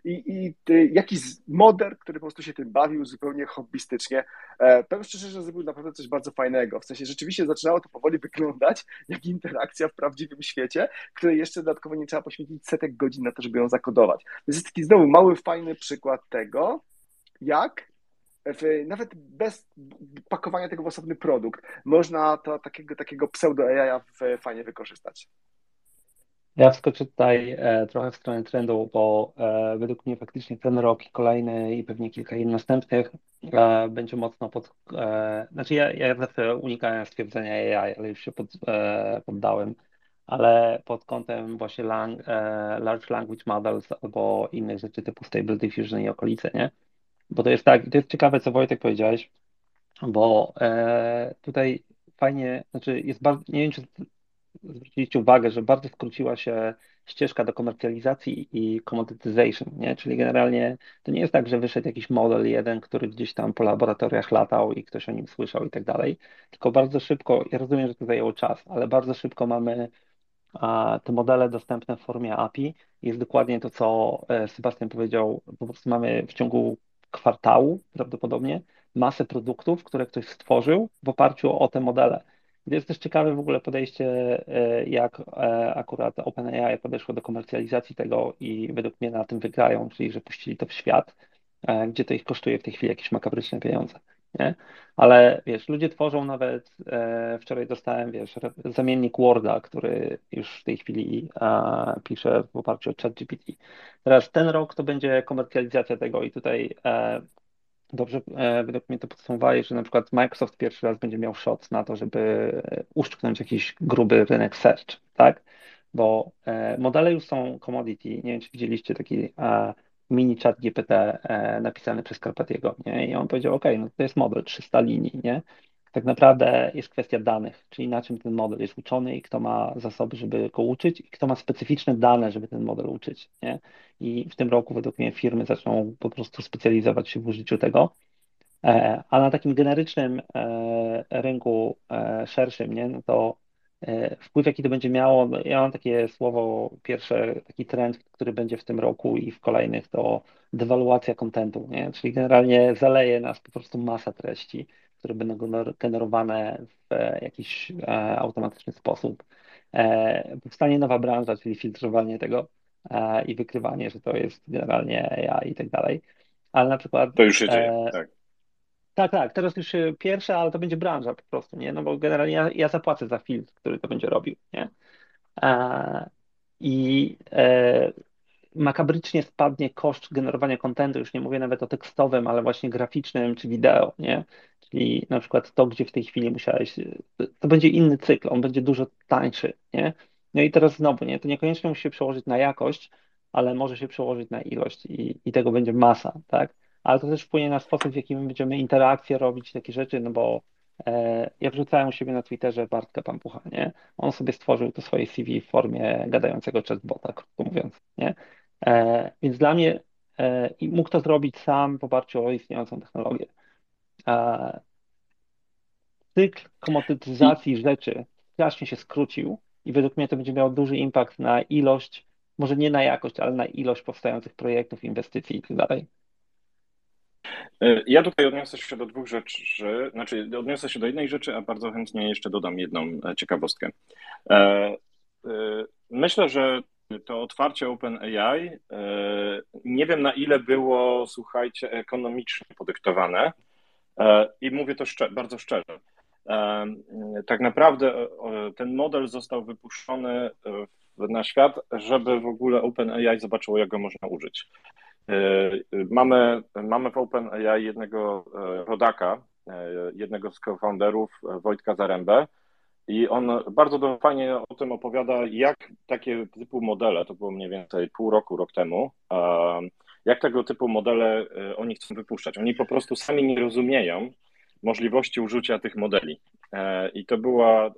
I, i ty, jakiś moder, który po prostu się tym bawił zupełnie hobbystycznie. E, powiem szczerze, że zrobił naprawdę coś bardzo fajnego. W sensie rzeczywiście zaczynało to powoli wyglądać jak interakcja w prawdziwym świecie, której jeszcze dodatkowo nie trzeba poświęcić setek godzin na to, żeby ją zakodować. To jest taki znowu mały, fajny przykład tego, jak w, nawet bez pakowania tego w osobny produkt można to takiego, takiego pseudo-AI fajnie wykorzystać. Ja wskoczę tutaj e, trochę w stronę trendu, bo e, według mnie faktycznie ten rok i kolejny i pewnie kilka innych następnych e, będzie mocno pod... Znaczy ja, ja zawsze unikałem stwierdzenia AI, ale już się pod, poddałem, ale pod kątem właśnie lang, Large Language Models albo innych rzeczy typu Stable Diffusion i okolice, nie? Bo to jest tak, to jest ciekawe, co Wojtek powiedziałeś, bo e, tutaj fajnie, znaczy jest bardzo, nie wiem, czy zwróciliście uwagę, że bardzo skróciła się ścieżka do komercjalizacji i commoditization, nie? Czyli generalnie to nie jest tak, że wyszedł jakiś model jeden, który gdzieś tam po laboratoriach latał i ktoś o nim słyszał i tak dalej, tylko bardzo szybko, ja rozumiem, że to zajęło czas, ale bardzo szybko mamy a, te modele dostępne w formie API. Jest dokładnie to, co e, Sebastian powiedział, po prostu mamy w ciągu kwartału prawdopodobnie masę produktów, które ktoś stworzył w oparciu o te modele. To jest też ciekawe w ogóle podejście, e, jak e, akurat OpenAI podeszło do komercjalizacji tego i według mnie na tym wygrają, czyli że puścili to w świat, e, gdzie to ich kosztuje w tej chwili jakieś makabryczne pieniądze. Nie? Ale wiesz, ludzie tworzą nawet, wczoraj dostałem, wiesz, zamiennik Worda, który już w tej chwili pisze w oparciu o ChatGPT. Teraz ten rok to będzie komercjalizacja tego i tutaj dobrze e, według mnie to podsumowałeś, że na przykład Microsoft pierwszy raz będzie miał shot na to, żeby e, uszczknąć jakiś gruby rynek search, tak? Bo e, modele już są commodity. Nie wiem, czy widzieliście taki mini chat GPT napisany przez Carpatiego, nie? I on powiedział, OK, no to jest model 300 linii, nie? tak naprawdę jest kwestia danych, czyli na czym ten model jest uczony i kto ma zasoby, żeby go uczyć i kto ma specyficzne dane, żeby ten model uczyć. Nie? I w tym roku według mnie firmy zaczną po prostu specjalizować się w użyciu tego. E, a na takim generycznym e, rynku e, szerszym, nie, no to e, wpływ, jaki to będzie miało, ja mam takie słowo pierwsze, taki trend, który będzie w tym roku i w kolejnych, to dewaluacja kontentu, nie? Czyli generalnie zaleje nas po prostu masa treści, które będą generowane w jakiś automatyczny sposób. Powstanie nowa branża, czyli filtrowanie tego i wykrywanie, że to jest generalnie AI i tak dalej. Ale na przykład. To już się dzieje, tak. Tak, tak, teraz już pierwsze, ale to będzie branża po prostu, nie? No bo generalnie ja, ja zapłacę za film, który to będzie robił, nie? E, I e, makabrycznie spadnie koszt generowania kontentu, już nie mówię nawet o tekstowym, ale właśnie graficznym czy wideo, nie? Czyli na przykład to, gdzie w tej chwili musiałeś, to będzie inny cykl, on będzie dużo tańszy, nie? No i teraz znowu, nie? To niekoniecznie musi się przełożyć na jakość, ale może się przełożyć na ilość i, i tego będzie masa, tak? Ale to też wpłynie na sposób, w jaki my będziemy interakcje robić, takie rzeczy, no bo e, ja wrzucałem u siebie na Twitterze Bartka Pampucha, nie? On sobie stworzył to swoje CV w formie gadającego chatbota, krótko mówiąc, nie? E, więc dla mnie e, i mógł to zrobić sam w oparciu o istniejącą technologię. E, cykl komodytyzacji rzeczy strasznie się skrócił i według mnie to będzie miało duży impact na ilość, może nie na jakość, ale na ilość powstających projektów, inwestycji i tak dalej. E, ja tutaj odniosę się do dwóch rzeczy, znaczy odniosę się do jednej rzeczy, a bardzo chętnie jeszcze dodam jedną e, ciekawostkę. E, myślę, że to otwarcie OpenAI, nie wiem na ile było, słuchajcie, ekonomicznie podyktowane i mówię to szczer bardzo szczerze. Tak naprawdę ten model został wypuszczony na świat, żeby w ogóle OpenAI zobaczyło, jak go można użyć. E, mamy, mamy w OpenAI jednego e, rodaka, e, jednego z co-founderów, Wojtka Zarębę, i on bardzo fajnie o tym opowiada, jak takie typu modele, to było mniej więcej pół roku, rok temu, jak tego typu modele oni chcą wypuszczać. Oni po prostu sami nie rozumieją możliwości użycia tych modeli. I to była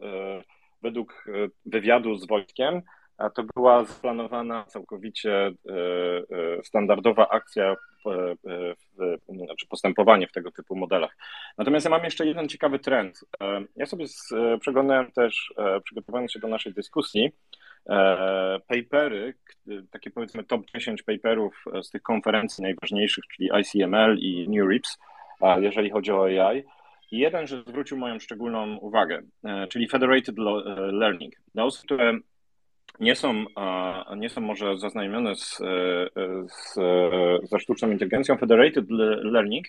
według wywiadu z Wojtkiem, a to była zaplanowana całkowicie e, e, standardowa akcja, znaczy postępowanie w tego typu modelach. Natomiast ja mam jeszcze jeden ciekawy trend. E, ja sobie przeglądałem też, przygotowując się do naszej dyskusji, papery, takie powiedzmy top 10 paperów z tych konferencji najważniejszych, czyli ICML i New RIPS, jeżeli chodzi o AI. I jeden, że zwrócił moją szczególną uwagę, czyli Federated Learning. Those, które nie są, nie są może zaznajomione z, z, ze sztuczną inteligencją, Federated Learning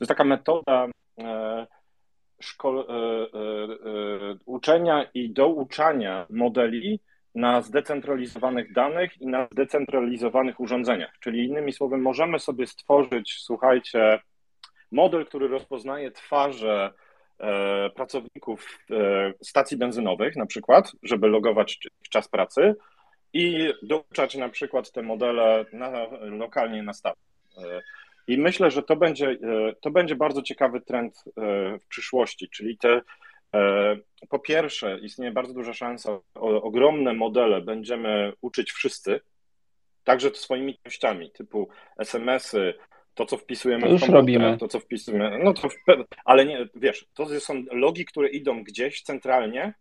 to jest taka metoda e, szko- e, e, uczenia i douczania modeli na zdecentralizowanych danych i na zdecentralizowanych urządzeniach. Czyli innymi słowy, możemy sobie stworzyć, słuchajcie, model, który rozpoznaje twarze E, pracowników e, stacji benzynowych, na przykład, żeby logować czas pracy i douczać na przykład te modele na, lokalnie na stacji. E, I myślę, że to będzie, to będzie bardzo ciekawy trend w przyszłości, czyli te po pierwsze, istnieje bardzo duża szansa, o, ogromne modele będziemy uczyć wszyscy, także swoimi treściami, typu SMS-y, to, co wpisujemy to już w komputer, robimy. to, co wpisujemy, no to, w, ale nie, wiesz, to są logi, które idą gdzieś centralnie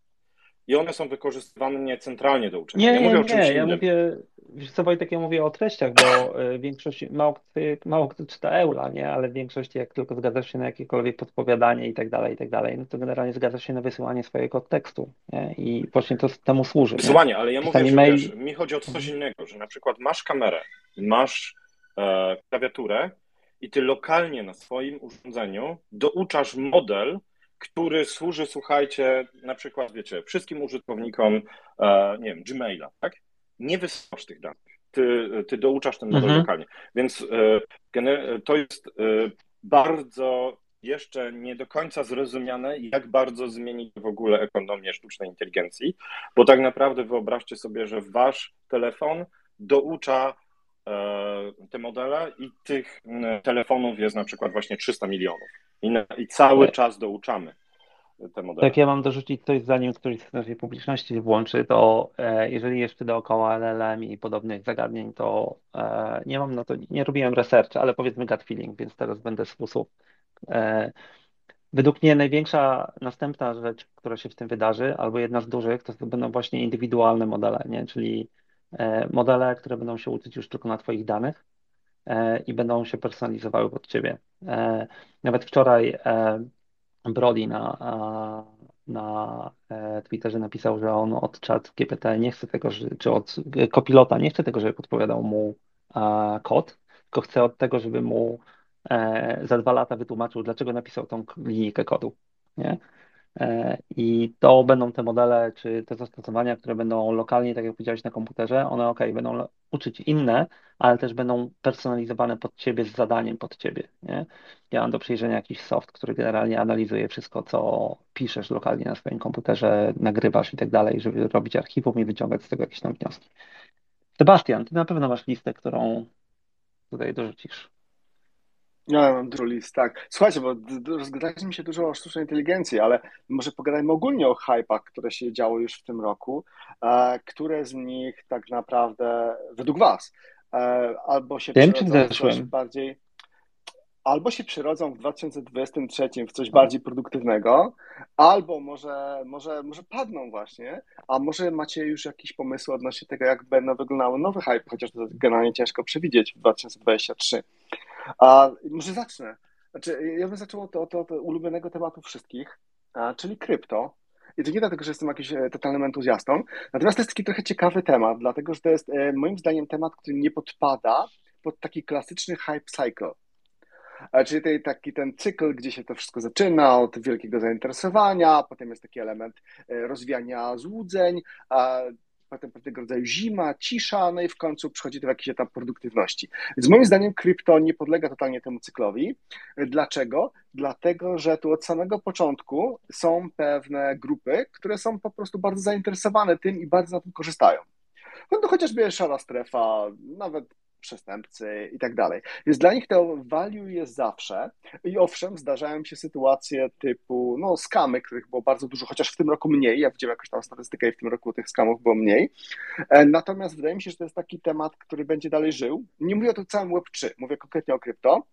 i one są wykorzystywane nie centralnie do uczenia. Nie, nie, nie, mówię nie, o czymś ja mówię, wiesz co Wojtek, ja mówię o treściach, bo e, większość, mało, mało kto czyta Eula, nie, ale w większości jak tylko zgadzasz się na jakiekolwiek podpowiadanie i tak dalej, i tak dalej, no to generalnie zgadzasz się na wysyłanie swojego tekstu, nie? i właśnie to temu służy. Wysyłanie, ale ja mówię, że mail... wiesz, mi chodzi o coś innego, że na przykład masz kamerę, masz e, klawiaturę i ty lokalnie na swoim urządzeniu douczasz model, który służy, słuchajcie, na przykład, wiecie, wszystkim użytkownikom, e, nie wiem, Gmaila, tak? Nie wysyłasz tych danych. Ty, ty douczasz ten model mhm. lokalnie. Więc e, to jest e, bardzo jeszcze nie do końca zrozumiane, jak bardzo zmieni w ogóle ekonomię sztucznej inteligencji, bo tak naprawdę wyobraźcie sobie, że wasz telefon doucza te modele i tych telefonów jest na przykład właśnie 300 milionów. I, na, i cały tak. czas douczamy te modele. Tak, ja mam dorzucić coś, zanim któryś z naszej publiczności włączy, to e, jeżeli jeszcze dookoła LLM i podobnych zagadnień, to e, nie mam na to, nie robiłem research, ale powiedzmy gut feeling, więc teraz będę sposób według mnie największa następna rzecz, która się w tym wydarzy, albo jedna z dużych, to będą właśnie indywidualne modele, nie? Czyli e, modele, które będą się uczyć już tylko na Twoich danych e, i będą się personalizowały pod Ciebie. E, nawet wczoraj Brody na, na Twitterze napisał, że on od chat GPT nie chce tego, czy od kopilota nie chce tego, żeby podpowiadał mu kod, tylko chce od tego, żeby mu E, za dwa lata wytłumaczył, dlaczego napisał tą linijkę kodu. Nie? E, I to będą te modele, czy te zastosowania, które będą lokalnie, tak jak powiedziałeś, na komputerze, one ok, będą uczyć inne, ale też będą personalizowane pod ciebie z zadaniem pod ciebie. Nie? Ja mam do przejrzenia jakiś soft, który generalnie analizuje wszystko, co piszesz lokalnie na swoim komputerze, nagrywasz i tak dalej, żeby robić archiwum i wyciągać z tego jakieś tam wnioski. Sebastian, ty na pewno masz listę, którą tutaj dorzucisz. Ja mam dużo list, tak. Słuchajcie, bo rozgadaliśmy mi się dużo o sztucznej inteligencji, ale może pogadajmy ogólnie o hypach, które się działo już w tym roku. E, które z nich tak naprawdę, według Was, e, albo się w coś bardziej, albo się przyrodzą w 2023 w coś bardziej produktywnego, albo może, może, może padną właśnie, a może macie już jakieś pomysły odnośnie tego, jak będą wyglądały nowe hype, chociaż to generalnie ciężko przewidzieć w 2023. A może zacznę. Znaczy, ja bym zaczął od, od, od ulubionego tematu wszystkich, a, czyli krypto. I to nie dlatego, że jestem jakimś e, totalnym entuzjastą, natomiast to jest taki trochę ciekawy temat, dlatego że to jest e, moim zdaniem temat, który nie podpada pod taki klasyczny hype cycle. Czyli taki ten cykl, gdzie się to wszystko zaczyna od wielkiego zainteresowania, potem jest taki element e, rozwijania złudzeń, potem pewnego rodzaju zima, cisza, no i w końcu przychodzi do jakiś etap produktywności. Więc moim zdaniem krypto nie podlega totalnie temu cyklowi. Dlaczego? Dlatego, że tu od samego początku są pewne grupy, które są po prostu bardzo zainteresowane tym i bardzo na tym korzystają. No to chociażby szara strefa, nawet przestępcy i tak dalej. Więc dla nich to value jest zawsze. I owszem, zdarzają się sytuacje typu no skamy, których było bardzo dużo, chociaż w tym roku mniej, ja widziałem jakąś tam statystykę i w tym roku tych skamów było mniej, e, natomiast wydaje mi się, że to jest taki temat, który będzie dalej żył. Nie mówię o tym całym Web3, mówię konkretnie o krypto,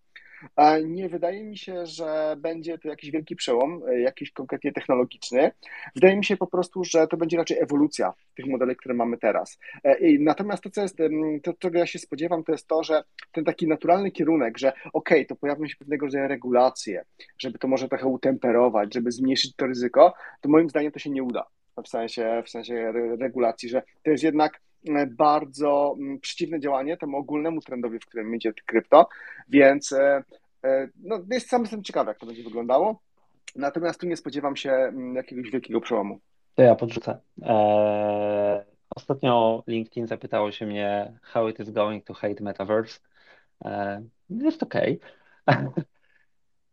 nie wydaje mi się, że będzie to jakiś wielki przełom, e, jakiś konkretnie technologiczny. Wydaje mi się po prostu, że to będzie raczej ewolucja tych modeli, które mamy teraz. E, natomiast to, co jest, to, czego ja się spodziewam, to jest to, że ten taki naturalny kierunek, że ok, to pojawią się pewnego rodzaju regulacje, żeby to może trochę utemperować, żeby zmniejszyć to ryzyko, to moim zdaniem to się nie uda w sensie, w sensie regulacji, że to jest jednak bardzo mm, przeciwne działanie temu ogólnemu trendowi, w którym idzie krypto, więc e, e, no, jest sam jestem ciekawy, jak to będzie wyglądało. Natomiast tu nie spodziewam się mm, jakiegoś wielkiego przełomu. To ja podrzucę. Eee, ostatnio LinkedIn zapytało się mnie, how it is going to hate metaverse. Eee, jest okej. Okay.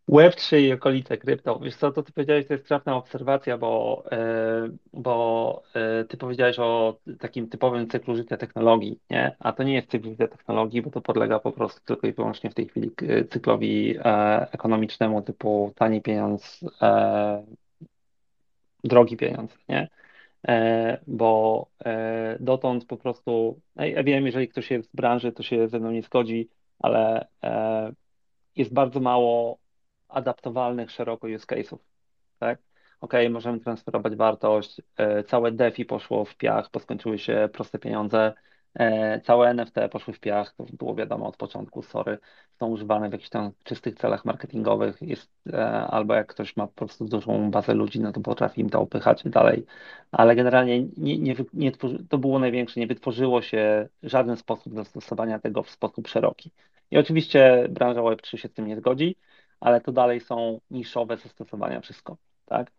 Web3 i okolice krypto. Wiesz co, to ty powiedziałeś, to jest trafna obserwacja, bo, e, bo e, ty powiedziałeś o takim typowym cyklu życia technologii, nie? A to nie jest cykl życia technologii, bo to podlega po prostu tylko i wyłącznie w tej chwili cyklowi e, ekonomicznemu typu tani pieniądz, drogi pieniądz, nie? Bo dotąd po prostu, ja wiem, jeżeli ktoś jest z branży, to się ze mną nie zgodzi, ale jest bardzo mało adaptowalnych szeroko use case'ów, tak? OK, możemy transferować wartość, e, całe DeFi poszło w piach, bo skończyły się proste pieniądze, e, całe NFT poszły w piach, to było wiadomo od początku, sorry, są używane w jakichś tam czystych celach marketingowych, jest, e, albo jak ktoś ma po prostu dużą bazę ludzi, no to potrafi im to upychać dalej, ale generalnie nie, nie, nie to było największe, nie wytworzyło się żaden sposób zastosowania tego w sposób szeroki. I oczywiście branża Web3 się z tym nie zgodzi, ale to dalej są niszowe zastosowania wszystko, tak?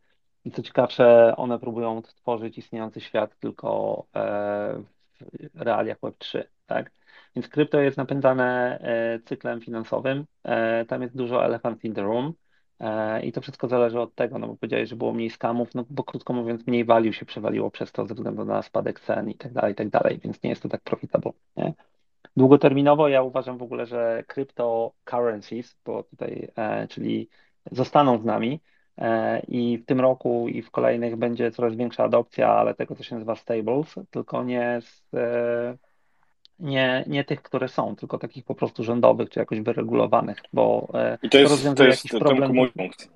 I co ciekawsze, one próbują tworzyć istniejący świat tylko e, w realiach Web3, tak? Więc krypto jest napędzane e, cyklem finansowym, e, tam jest dużo elephant in the room i to wszystko zależy od tego, no bo powiedziałeś, że było mniej skamów, no bo krótko mówiąc mniej value się przewaliło przez to ze względu na spadek cen i tak dalej, i tak dalej, więc nie jest to tak profitable, nie? Długoterminowo ja uważam w ogóle, że cryptocurrencies, bo tutaj, e, czyli zostaną z nami e, i w tym roku i w kolejnych będzie coraz większa adopcja, ale tego, co się nazywa stables, tylko nie z, e, nie, nie tych, które są, tylko takich po prostu rządowych czy jakoś wyregulowanych, bo I to jest, to jest jakiś problem. mój punkt.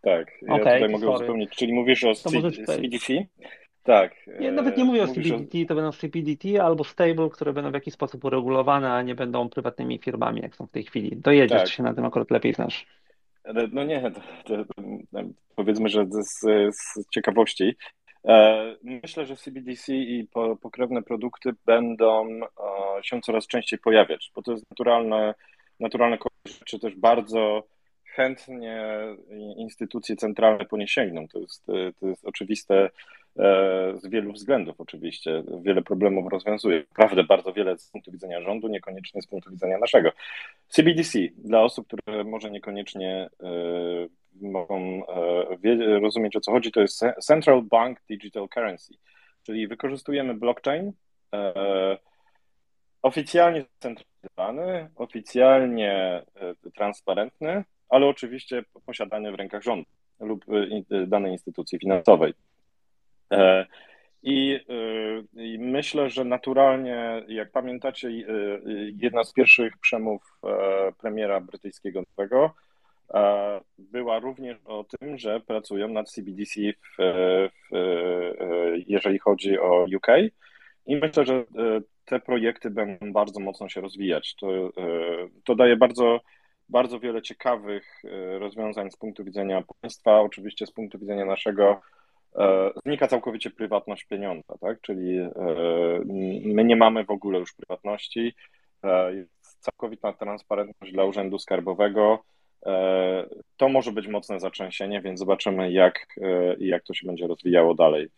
Tak, ja Okej, tutaj to mogę sorry. uzupełnić. Czyli mówisz o To Tak. Nie, e, nawet nie mówię o CBDT, to będą CBDT albo stable, które będą w jakiś sposób uregulowane, a nie będą prywatnymi firmami, jak są w tej chwili. Dojedziesz, Tak. się na tym akurat lepiej znasz. No nie, to, to, to, powiedzmy, że z, z ciekawości. E, Myślę, że CBDC i po, pokrewne produkty będą e, się coraz częściej pojawiać, bo to jest naturalne, naturalne czy też bardzo chętnie instytucje centralne po nie sięgną. To jest, to jest oczywiste e, z wielu względów oczywiście. Wiele problemów rozwiązuje. Naprawdę bardzo wiele z punktu widzenia rządu, niekoniecznie z punktu widzenia naszego. CBDC dla osób, które może niekoniecznie e, mogą e, rozumieć o co chodzi, to jest Central Bank Digital Currency, czyli wykorzystujemy blockchain e, oficjalnie centralizowany, oficjalnie e, transparentny, ale oczywiście posiadany w rękach rządu lub e, danej instytucji finansowej. E, I, e, I, myślę, że naturalnie, jak pamiętacie, e, jedna z pierwszych przemów premiera brytyjskiego nowego była również o tym, że pracują nad CBDC, w, w, jeżeli chodzi o UK. I myślę, że te projekty będą bardzo mocno się rozwijać. To, to daje bardzo, bardzo wiele ciekawych rozwiązań z punktu widzenia państwa, oczywiście z punktu widzenia naszego znika całkowicie prywatność pieniądza, tak? Czyli my nie mamy w ogóle już prywatności, jest całkowita transparentność dla Urzędu Skarbowego. To może być mocne zatrzęsienie, więc zobaczymy, jak, jak to się będzie rozwijało dalej.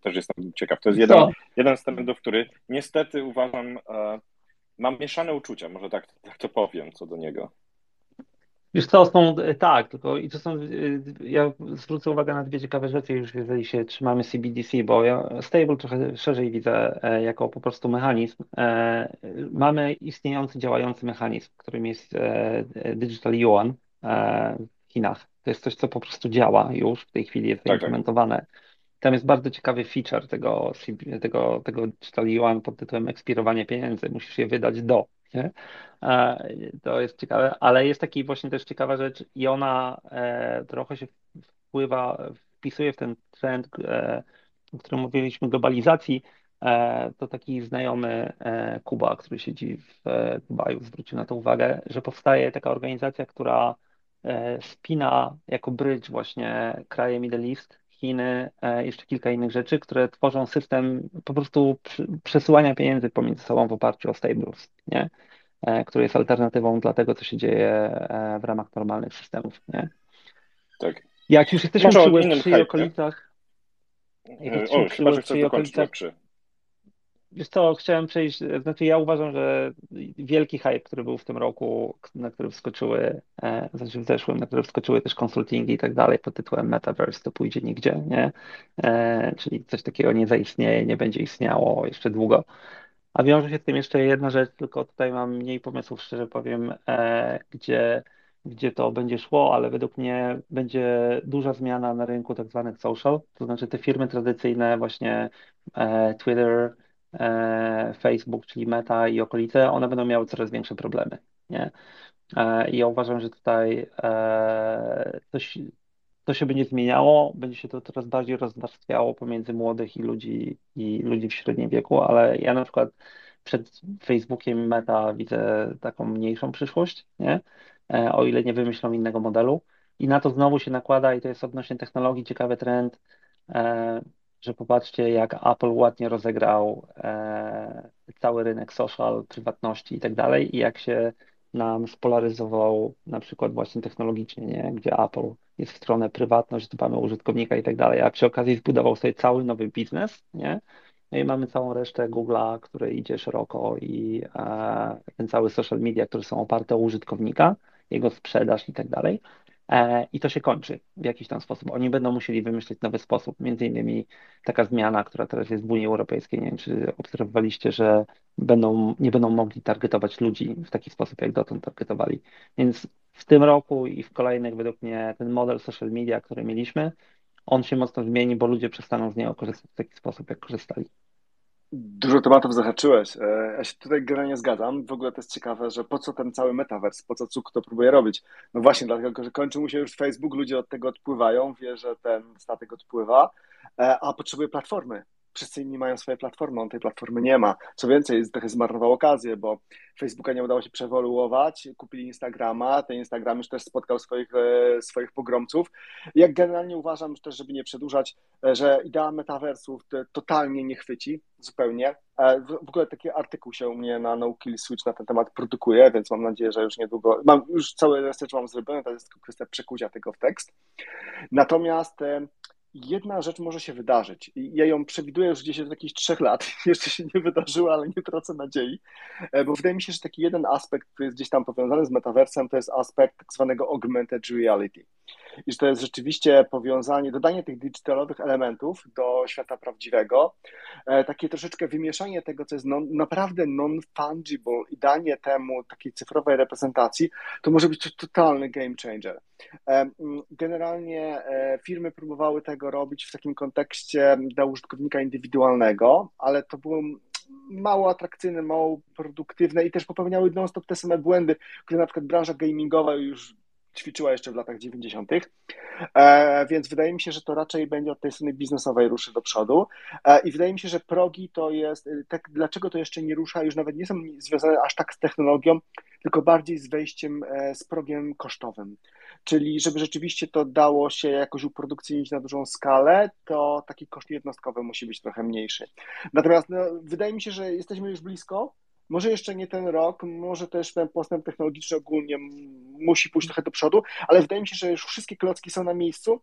Też jestem ciekaw. To jest jeden, jeden z trendów, który niestety uważam, mam mieszane uczucia, może tak, tak to powiem co do niego. Wiesz co, są, tak, tylko i to są, ja zwrócę uwagę na dwie ciekawe rzeczy już, jeżeli się trzymamy CBDC, bo ja stable trochę szerzej widzę jako po prostu mechanizm. Mamy istniejący, działający mechanizm, którym jest Digital Yuan w Chinach. To jest coś, co po prostu działa już, w tej chwili jest zaimplementowane. Tak, tak. Tam jest bardzo ciekawy feature tego, tego, tego Digital Yuan pod tytułem ekspirowanie pieniędzy. Musisz je wydać do. To jest ciekawe, ale jest taki właśnie też ciekawa rzecz i ona e, trochę się wpływa, wpisuje w ten trend, e, o którym mówiliśmy, globalizacji. E, to taki znajomy Kuba, który siedzi w Dubaju, zwrócił na to uwagę, że powstaje taka organizacja, która spina jako bridge właśnie kraje Middle East, Chiny, jeszcze kilka innych rzeczy, które tworzą system po prostu przesyłania pieniędzy pomiędzy sobą w oparciu o stables, nie? który jest alternatywą dla tego, co się dzieje w ramach normalnych systemów. Nie? Tak. Jak już jesteśmy przy Web3 i okolicach. Jak o, chyba, że chcesz dokończyć Web3. Wiesz co, chciałem przejść, znaczy ja uważam, że wielki hype, który był w tym roku, na który wskoczyły, e, znaczy w zeszłym, na który wskoczyły też konsultingi i tak dalej pod tytułem Metaverse, to pójdzie nigdzie, nie? E, czyli coś takiego nie zaistnieje, nie będzie istniało jeszcze długo. A wiąże się z tym jeszcze jedna rzecz, tylko tutaj mam mniej pomysłów, szczerze powiem, e, gdzie, gdzie to będzie szło, ale według mnie będzie duża zmiana na rynku tak zwanych social, to znaczy te firmy tradycyjne, właśnie Twitter, Facebook, czyli Meta i okolice, one będą miały coraz większe problemy. Nie? I ja uważam, że tutaj coś, to się będzie zmieniało, będzie się to coraz bardziej rozwarstwiało pomiędzy młodych i ludzi i ludzi w średnim wieku, ale ja na przykład przed Facebookiem Meta widzę taką mniejszą przyszłość, nie? O ile nie wymyślą innego modelu. I na to znowu się nakłada, i to jest odnośnie technologii ciekawy trend, że popatrzcie, jak Apple ładnie rozegrał cały rynek social, prywatności i tak dalej, i jak się nam spolaryzował na przykład właśnie technologicznie, nie? gdzie Apple jest w stronę prywatność, dbamy o użytkownika i tak dalej, a przy okazji zbudował sobie cały nowy biznes, nie? No i mamy całą resztę Google'a, który idzie szeroko i e, ten cały social media, które są oparte o użytkownika, jego sprzedaż i tak dalej. E, I to się kończy w jakiś tam sposób. Oni będą musieli wymyślić nowy sposób. Między innymi taka zmiana, która teraz jest w Unii Europejskiej. Nie wiem, czy obserwowaliście, że będą, nie będą mogli targetować ludzi w taki sposób, jak dotąd targetowali. Więc w tym roku i w kolejnych, według mnie, ten model social media, który mieliśmy, on się mocno zmieni, bo ludzie przestaną z niego korzystać w taki sposób, jak korzystali. Dużo tematów zahaczyłeś. E, ja się tutaj generalnie zgadzam. W ogóle to jest ciekawe, że po co ten cały metavers, po co cuk to próbuje robić? No właśnie, dlatego, że kończy mu się już Facebook, ludzie od tego odpływają, wie, że ten statek odpływa, e, a potrzebuje platformy wszyscy inni mają swoje platformy, on tej platformy nie ma. Co więcej, trochę zmarnował okazję, bo Facebooka nie udało się przewoluować, kupili Instagrama, ten Instagram już też spotkał swoich, e, swoich pogromców. Jak generalnie uważam też, żeby nie przedłużać, e, że idea metaversów totalnie nie chwyci, zupełnie. E, w ogóle taki artykuł się u mnie na No Kill Switch na ten temat produkuje, więc mam nadzieję, że już niedługo, mam już cały research mam zrobiony, to jest tylko kwestia przekucia tego w tekst. Natomiast jedna rzecz może się wydarzyć. I ja ją przewiduję już gdzieś od jakichś trzech lat. Jeszcze się nie wydarzyła, ale nie tracę nadziei, e, bo wydaje mi się, że taki jeden aspekt, który jest gdzieś tam powiązany z metaversem, to jest aspekt tak zwanego augmented reality. I że to jest rzeczywiście powiązanie, dodanie tych digitalowych elementów do świata prawdziwego, e, takie troszeczkę wymieszanie tego, co jest non, naprawdę non-fungible i danie temu takiej cyfrowej reprezentacji, to może być totalny game changer. E, generalnie firmy próbowały tego robić w takim kontekście dla użytkownika indywidualnego, ale to było mało atrakcyjne, mało produktywne i też popełniały non-stop te same błędy, które na przykład branża gamingowa już ćwiczyła jeszcze w latach 90., e, więc wydaje mi się, że to raczej będzie od tej strony biznesowej ruszy do przodu e, i wydaje mi się, że progi to jest, e, tak, dlaczego to jeszcze nie rusza, już nawet nie są związane aż tak z technologią, tylko bardziej z wejściem, z progiem kosztowym. Czyli żeby rzeczywiście to dało się jakoś uprodukcyjnić na dużą skalę, to taki koszt jednostkowy musi być trochę mniejszy. Natomiast no, wydaje mi się, że jesteśmy już blisko, może jeszcze nie ten rok, może też ten postęp technologiczny ogólnie musi pójść trochę do przodu, ale wydaje mi się, że już wszystkie klocki są na miejscu.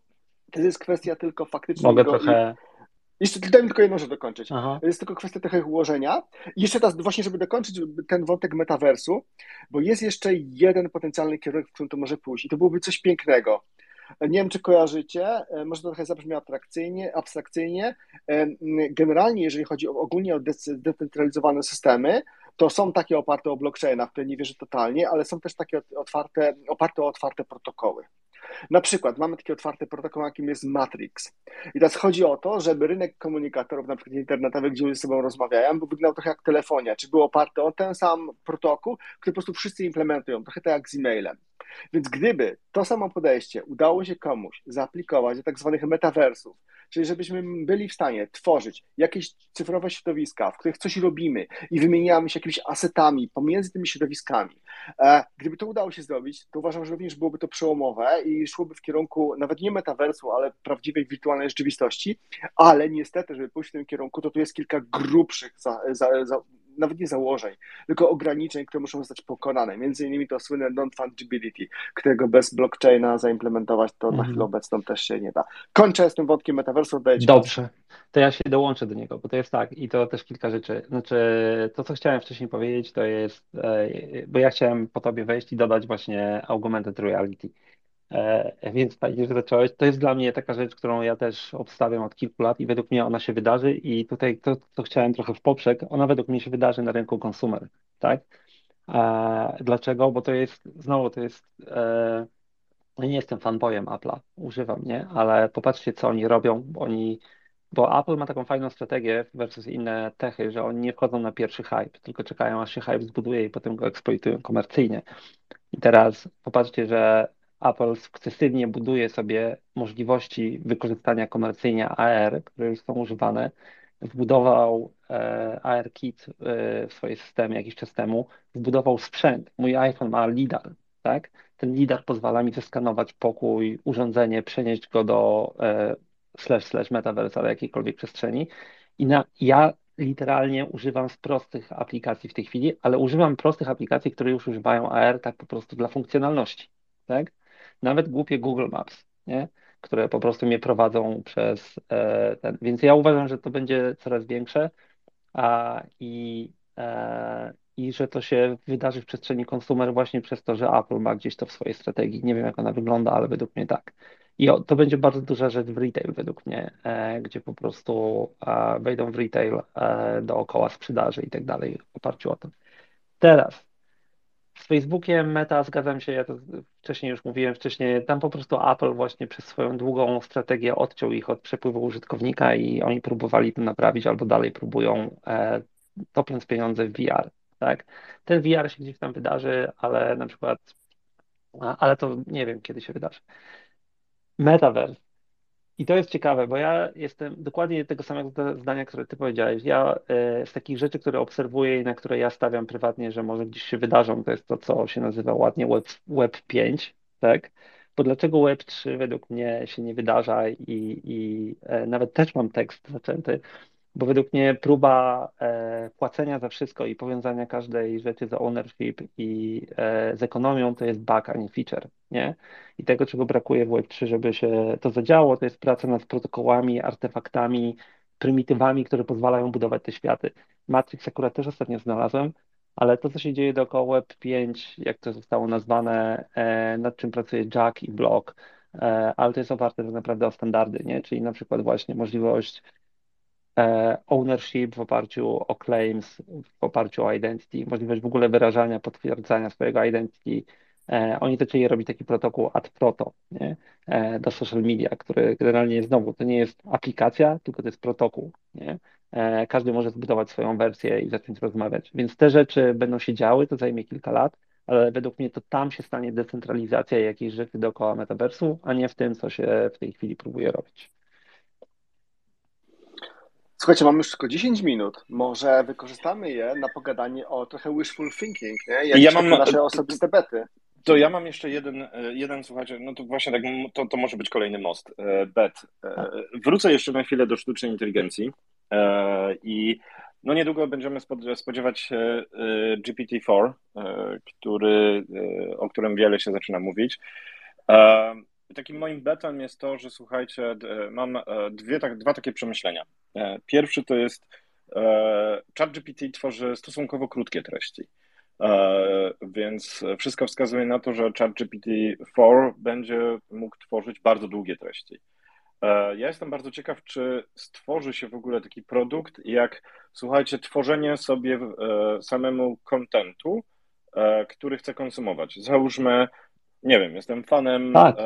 To jest kwestia tylko faktycznie. Mogę trochę. Jeszcze daj mi tylko jedną rzecz dokończyć. Aha. To jest tylko kwestia trochę ułożenia. I jeszcze raz, właśnie, żeby dokończyć ten wątek metaversu, bo jest jeszcze jeden potencjalny kierunek, w którym to może pójść. I to byłoby coś pięknego. Nie wiem, czy kojarzycie, e, może to trochę zabrzmi abstrakcyjnie, abstrakcyjnie. E, generalnie, jeżeli chodzi o, ogólnie o zdecentralizowane systemy, to są takie oparte o blockchaina, w które nie wierzę totalnie, ale są też takie otwarte, oparte o otwarte protokoły. Na przykład mamy taki otwarty protokół, jakim jest Matrix. I teraz chodzi o to, żeby rynek komunikatorów, na przykład internetowych, gdzie ludzie ze sobą rozmawiają, był wyglądał trochę jak telefonia, czy był oparty o ten sam protokół, który po prostu wszyscy implementują, trochę tak jak z e-mailem. Więc gdyby to samo podejście udało się komuś zaaplikować do tak zwanych metaversów, czyli żebyśmy byli w stanie tworzyć jakieś cyfrowe środowiska, w których coś robimy i wymieniamy się jakimiś asetami pomiędzy tymi środowiskami, e, gdyby to udało się zrobić, to uważam, że również byłoby to przełomowe i szłoby w kierunku nawet nie metaversu, ale prawdziwej wirtualnej rzeczywistości, ale niestety, żeby pójść w tym kierunku, to tu jest kilka grubszych za, za, za nawet nie założeń, tylko ograniczeń, które muszą zostać pokonane. Między innymi to słynne non-fungibility, którego bez blockchaina zaimplementować to mhm. na chwilę obecną też się nie da. Kończę z tym wątkiem metaversu. Dobrze, to ja się dołączę do niego, bo to jest tak i to też kilka rzeczy. Znaczy, to co chciałem wcześniej powiedzieć, to jest, e, bo ja chciałem po tobie wejść i dodać właśnie augmented reality. E, więc fajnie, że zacząłeś. To jest dla mnie taka rzecz, którą ja też obstawiam od kilku lat i według mnie ona się wydarzy i tutaj to, co chciałem trochę w poprzek, ona według mnie się wydarzy na rynku konsumer, tak? E, dlaczego? Bo to jest, znowu to jest, e, ja nie jestem fanboyem Apple'a, używam, nie? Ale popatrzcie, co oni robią, bo oni, bo Apple ma taką fajną strategię versus inne techy, że oni nie wchodzą na pierwszy hype, tylko czekają, aż się hype zbuduje i potem go eksploitują komercyjnie. I teraz popatrzcie, że Apple sukcesywnie buduje sobie możliwości wykorzystania komercyjnie AR, które już są używane. Wbudował e, ARKit e, w swoje systemy jakiś czas temu, wbudował sprzęt. Mój iPhone ma LIDAR, tak? Ten LIDAR pozwala mi zeskanować pokój, urządzenie, przenieść go do e, slash slash metaverse, ale jakiejkolwiek przestrzeni. I na, ja literalnie używam z prostych aplikacji w tej chwili, ale używam prostych aplikacji, które już używają AR tak po prostu dla funkcjonalności, tak? Nawet głupie Google Maps, nie? które po prostu mnie prowadzą przez e, ten. Więc ja uważam, że to będzie coraz większe a, i, e, i że to się wydarzy w przestrzeni konsumer właśnie przez to, że Apple ma gdzieś to w swojej strategii. Nie wiem, jak ona wygląda, ale według mnie tak. I to będzie bardzo duża rzecz w retail według mnie, e, gdzie po prostu wejdą w retail dookoła sprzedaży i tak dalej w oparciu o to. Teraz Z Facebookiem, Meta, zgadzam się, ja to wcześniej już mówiłem, wcześniej tam po prostu Apple właśnie przez swoją długą strategię odciął ich od przepływu użytkownika i oni próbowali to naprawić albo dalej próbują, e, topiąc pieniądze w VR, tak? Ten VR się gdzieś tam wydarzy, ale na przykład, ale to nie wiem, kiedy się wydarzy. Metaverse. I to jest ciekawe, bo ja jestem dokładnie tego samego zdania, które ty powiedziałeś. Ja e, z takich rzeczy, które obserwuję i na które ja stawiam prywatnie, że może gdzieś się wydarzą, to jest to, co się nazywa ładnie Web, Web 5, tak? Bo dlaczego Web 3 według mnie się nie wydarza i, i e, nawet też mam tekst zaczęty, bo według mnie próba e, płacenia za wszystko i powiązania każdej rzeczy z ownership i e, z ekonomią to jest bug, a nie feature, nie? I tego, czego brakuje w Web3, żeby się to zadziało, to jest praca nad protokołami, artefaktami, prymitywami, które pozwalają budować te światy. Matrix akurat też ostatnio znalazłem, ale to, co się dzieje dookoła Web 5, jak to zostało nazwane, e, nad czym pracuje Jack i Block, e, ale to jest oparte tak naprawdę o standardy, nie? Czyli na przykład właśnie możliwość ownership w oparciu o claims, w oparciu o identity, możliwość w ogóle wyrażania, potwierdzania swojego identity. E, oni zaczęli robić taki protokół ad proto nie? E, do social media, który generalnie znowu to nie jest aplikacja, tylko to jest protokół. Nie? Każdy może zbudować swoją wersję i zacząć rozmawiać. Więc te rzeczy będą się działy, to zajmie kilka lat, ale według mnie to tam się stanie decentralizacja jakiejś rzeczy dookoła metaversu, a nie w tym, co się w tej chwili próbuje robić. Słuchajcie, mamy już tylko 10 minut. Może wykorzystamy je na pogadanie o trochę wishful thinking, nie? Jak ja mam nasze osobiste bety. To ja mam jeszcze jeden, jeden słuchajcie, no to właśnie tak, to, to może być kolejny most, e, bet. E, wrócę jeszcze na chwilę do sztucznej inteligencji e, i no niedługo będziemy spodziewać się GPT-4, który, o którym wiele się zaczyna mówić. Takim moim betem jest to, że słuchajcie, mam dwie, tak, dwa takie przemyślenia. E, pierwszy to jest e, ChatGPT tworzy stosunkowo krótkie treści. E, więc wszystko wskazuje na to, że ChatGPT 4 będzie mógł tworzyć bardzo długie treści. Ja jestem bardzo ciekaw, czy stworzy się w ogóle taki produkt, jak słuchajcie, tworzenie sobie samemu kontentu, który chcę konsumować. Załóżmy, nie wiem, jestem fanem tak.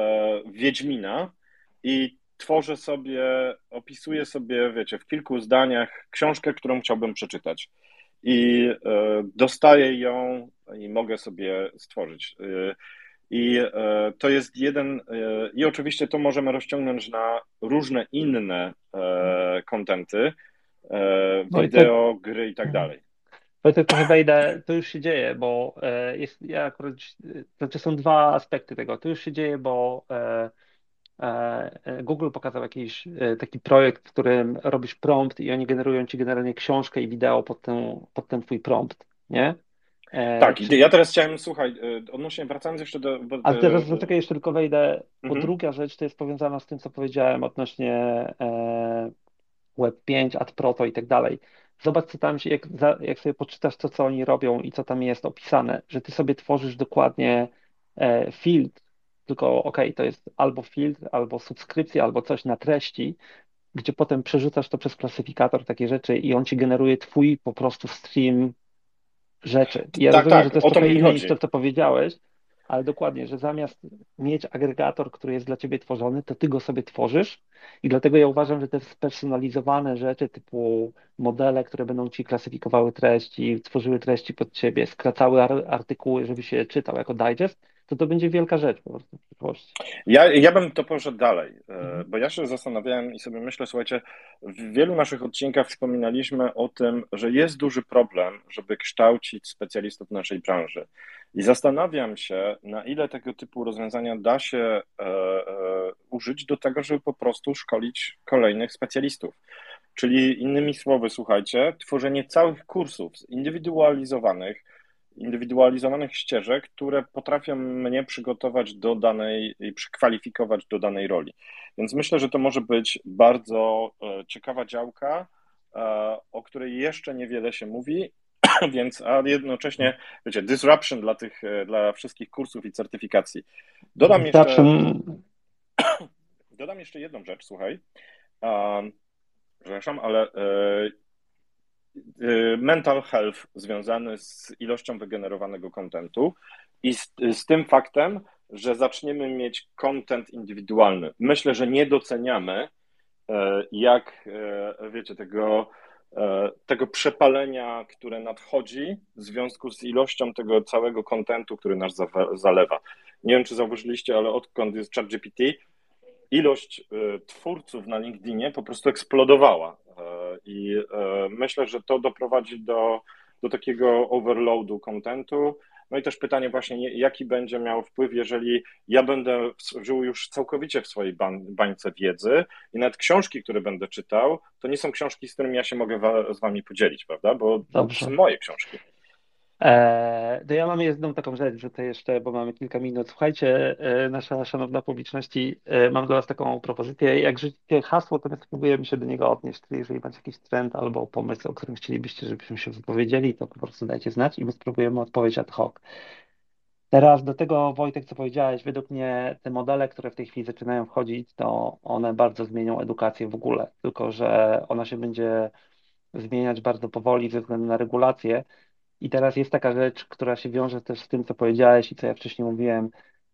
Wiedźmina i tworzę sobie, opisuję sobie, wiecie, w kilku zdaniach książkę, którą chciałbym przeczytać. I e, dostaję ją i mogę sobie stworzyć. E, I e, to jest jeden, i oczywiście to możemy rozciągnąć na różne inne kontenty, no wideo, gry i tak dalej. to trochę wejdę, to już się dzieje, bo jest, ja akurat, znaczy są dwa aspekty tego. To już się dzieje, bo e, Google pokazał jakiś e, taki projekt, w którym robisz prompt i oni generują ci generalnie książkę i wideo pod ten, pod ten twój prompt, nie? Tak, Czyli... ja teraz chciałem, słuchaj, odnośnie, wracając jeszcze do... Bo, Ale teraz zaczekaj, jeszcze tylko wejdę, bo mhm. druga rzecz to jest powiązana z tym, co powiedziałem odnośnie e, Web5, AdProto i tak dalej. Zobacz, co tam się, jak, jak sobie poczytasz to, co oni robią i co tam jest opisane, że ty sobie tworzysz dokładnie e, filtr, tylko ok, to jest albo filtr, albo subskrypcja, albo coś na treści, gdzie potem przerzucasz to przez klasyfikator takie rzeczy i on ci generuje twój po prostu stream rzeczy. Ja tak, rozumiem, tak, że to jest trochę inne niż to, co powiedziałeś, ale dokładnie, że zamiast mieć agregator, który jest dla ciebie tworzony, to ty go sobie tworzysz i dlatego ja uważam, że te spersonalizowane rzeczy typu modele, które będą ci klasyfikowały treści, tworzyły treści pod ciebie, skracały artykuły, żeby się czytał jako digest, to to będzie wielka rzecz po prostu w przyszłości. Ja, ja bym to poszedł dalej, mhm. bo ja się zastanawiałem i sobie myślę, słuchajcie, w wielu naszych odcinkach wspominaliśmy o tym, że jest duży problem, żeby kształcić specjalistów naszej branży. I zastanawiam się, na ile tego typu rozwiązania da się e, e, użyć do tego, żeby po prostu szkolić kolejnych specjalistów. Czyli innymi słowy, słuchajcie, tworzenie całych kursów zindywidualizowanych, indywidualizowanych ścieżek, które potrafią mnie przygotować do danej i przykwalifikować do danej roli. Więc myślę, że to może być bardzo e, ciekawa działka, e, o której jeszcze niewiele się mówi, więc a jednocześnie, wiecie, disruption dla tych, e, dla wszystkich kursów i certyfikacji. Dodam jeszcze, dodam jeszcze jedną rzecz, słuchaj, przepraszam, ale mental health związany z ilością wygenerowanego kontentu i z, z tym faktem, że zaczniemy mieć content indywidualny. Myślę, że nie doceniamy, e, jak e, wiecie, tego, e, tego przepalenia, które nadchodzi w związku z ilością tego całego kontentu, który nas zalewa. Nie wiem, czy zauważyliście, ale odkąd jest ChatGPT, ilość twórców na LinkedInie po prostu eksplodowała. I myślę, że to doprowadzi do, do takiego overloadu kontentu, no i też pytanie właśnie, jaki będzie miał wpływ, jeżeli ja będę żył już całkowicie w swojej bańce wiedzy i nawet książki, które będę czytał, to nie są książki, z którymi ja się mogę z wami podzielić, prawda? Bo Dobrze. to są moje książki. E, to ja mam jedną taką rzecz, że to jeszcze, bo mamy kilka minut. Słuchajcie, e, nasza szanowna publiczności, e, mam dla Was taką propozycję. Jak rzucicie hasło, to my spróbujemy się do niego odnieść. Czyli jeżeli macie jakiś trend albo pomysł, o którym chcielibyście, żebyśmy się wypowiedzieli, to po prostu dajcie znać i my spróbujemy odpowiedzieć ad hoc. Teraz do tego, Wojtek, co powiedziałeś, według mnie te modele, które w tej chwili zaczynają wchodzić, to one bardzo zmienią edukację w ogóle, tylko że ona się będzie zmieniać bardzo powoli ze względu na regulacje i teraz jest taka rzecz, która się wiąże też z tym, co powiedziałeś i co ja wcześniej mówiłem.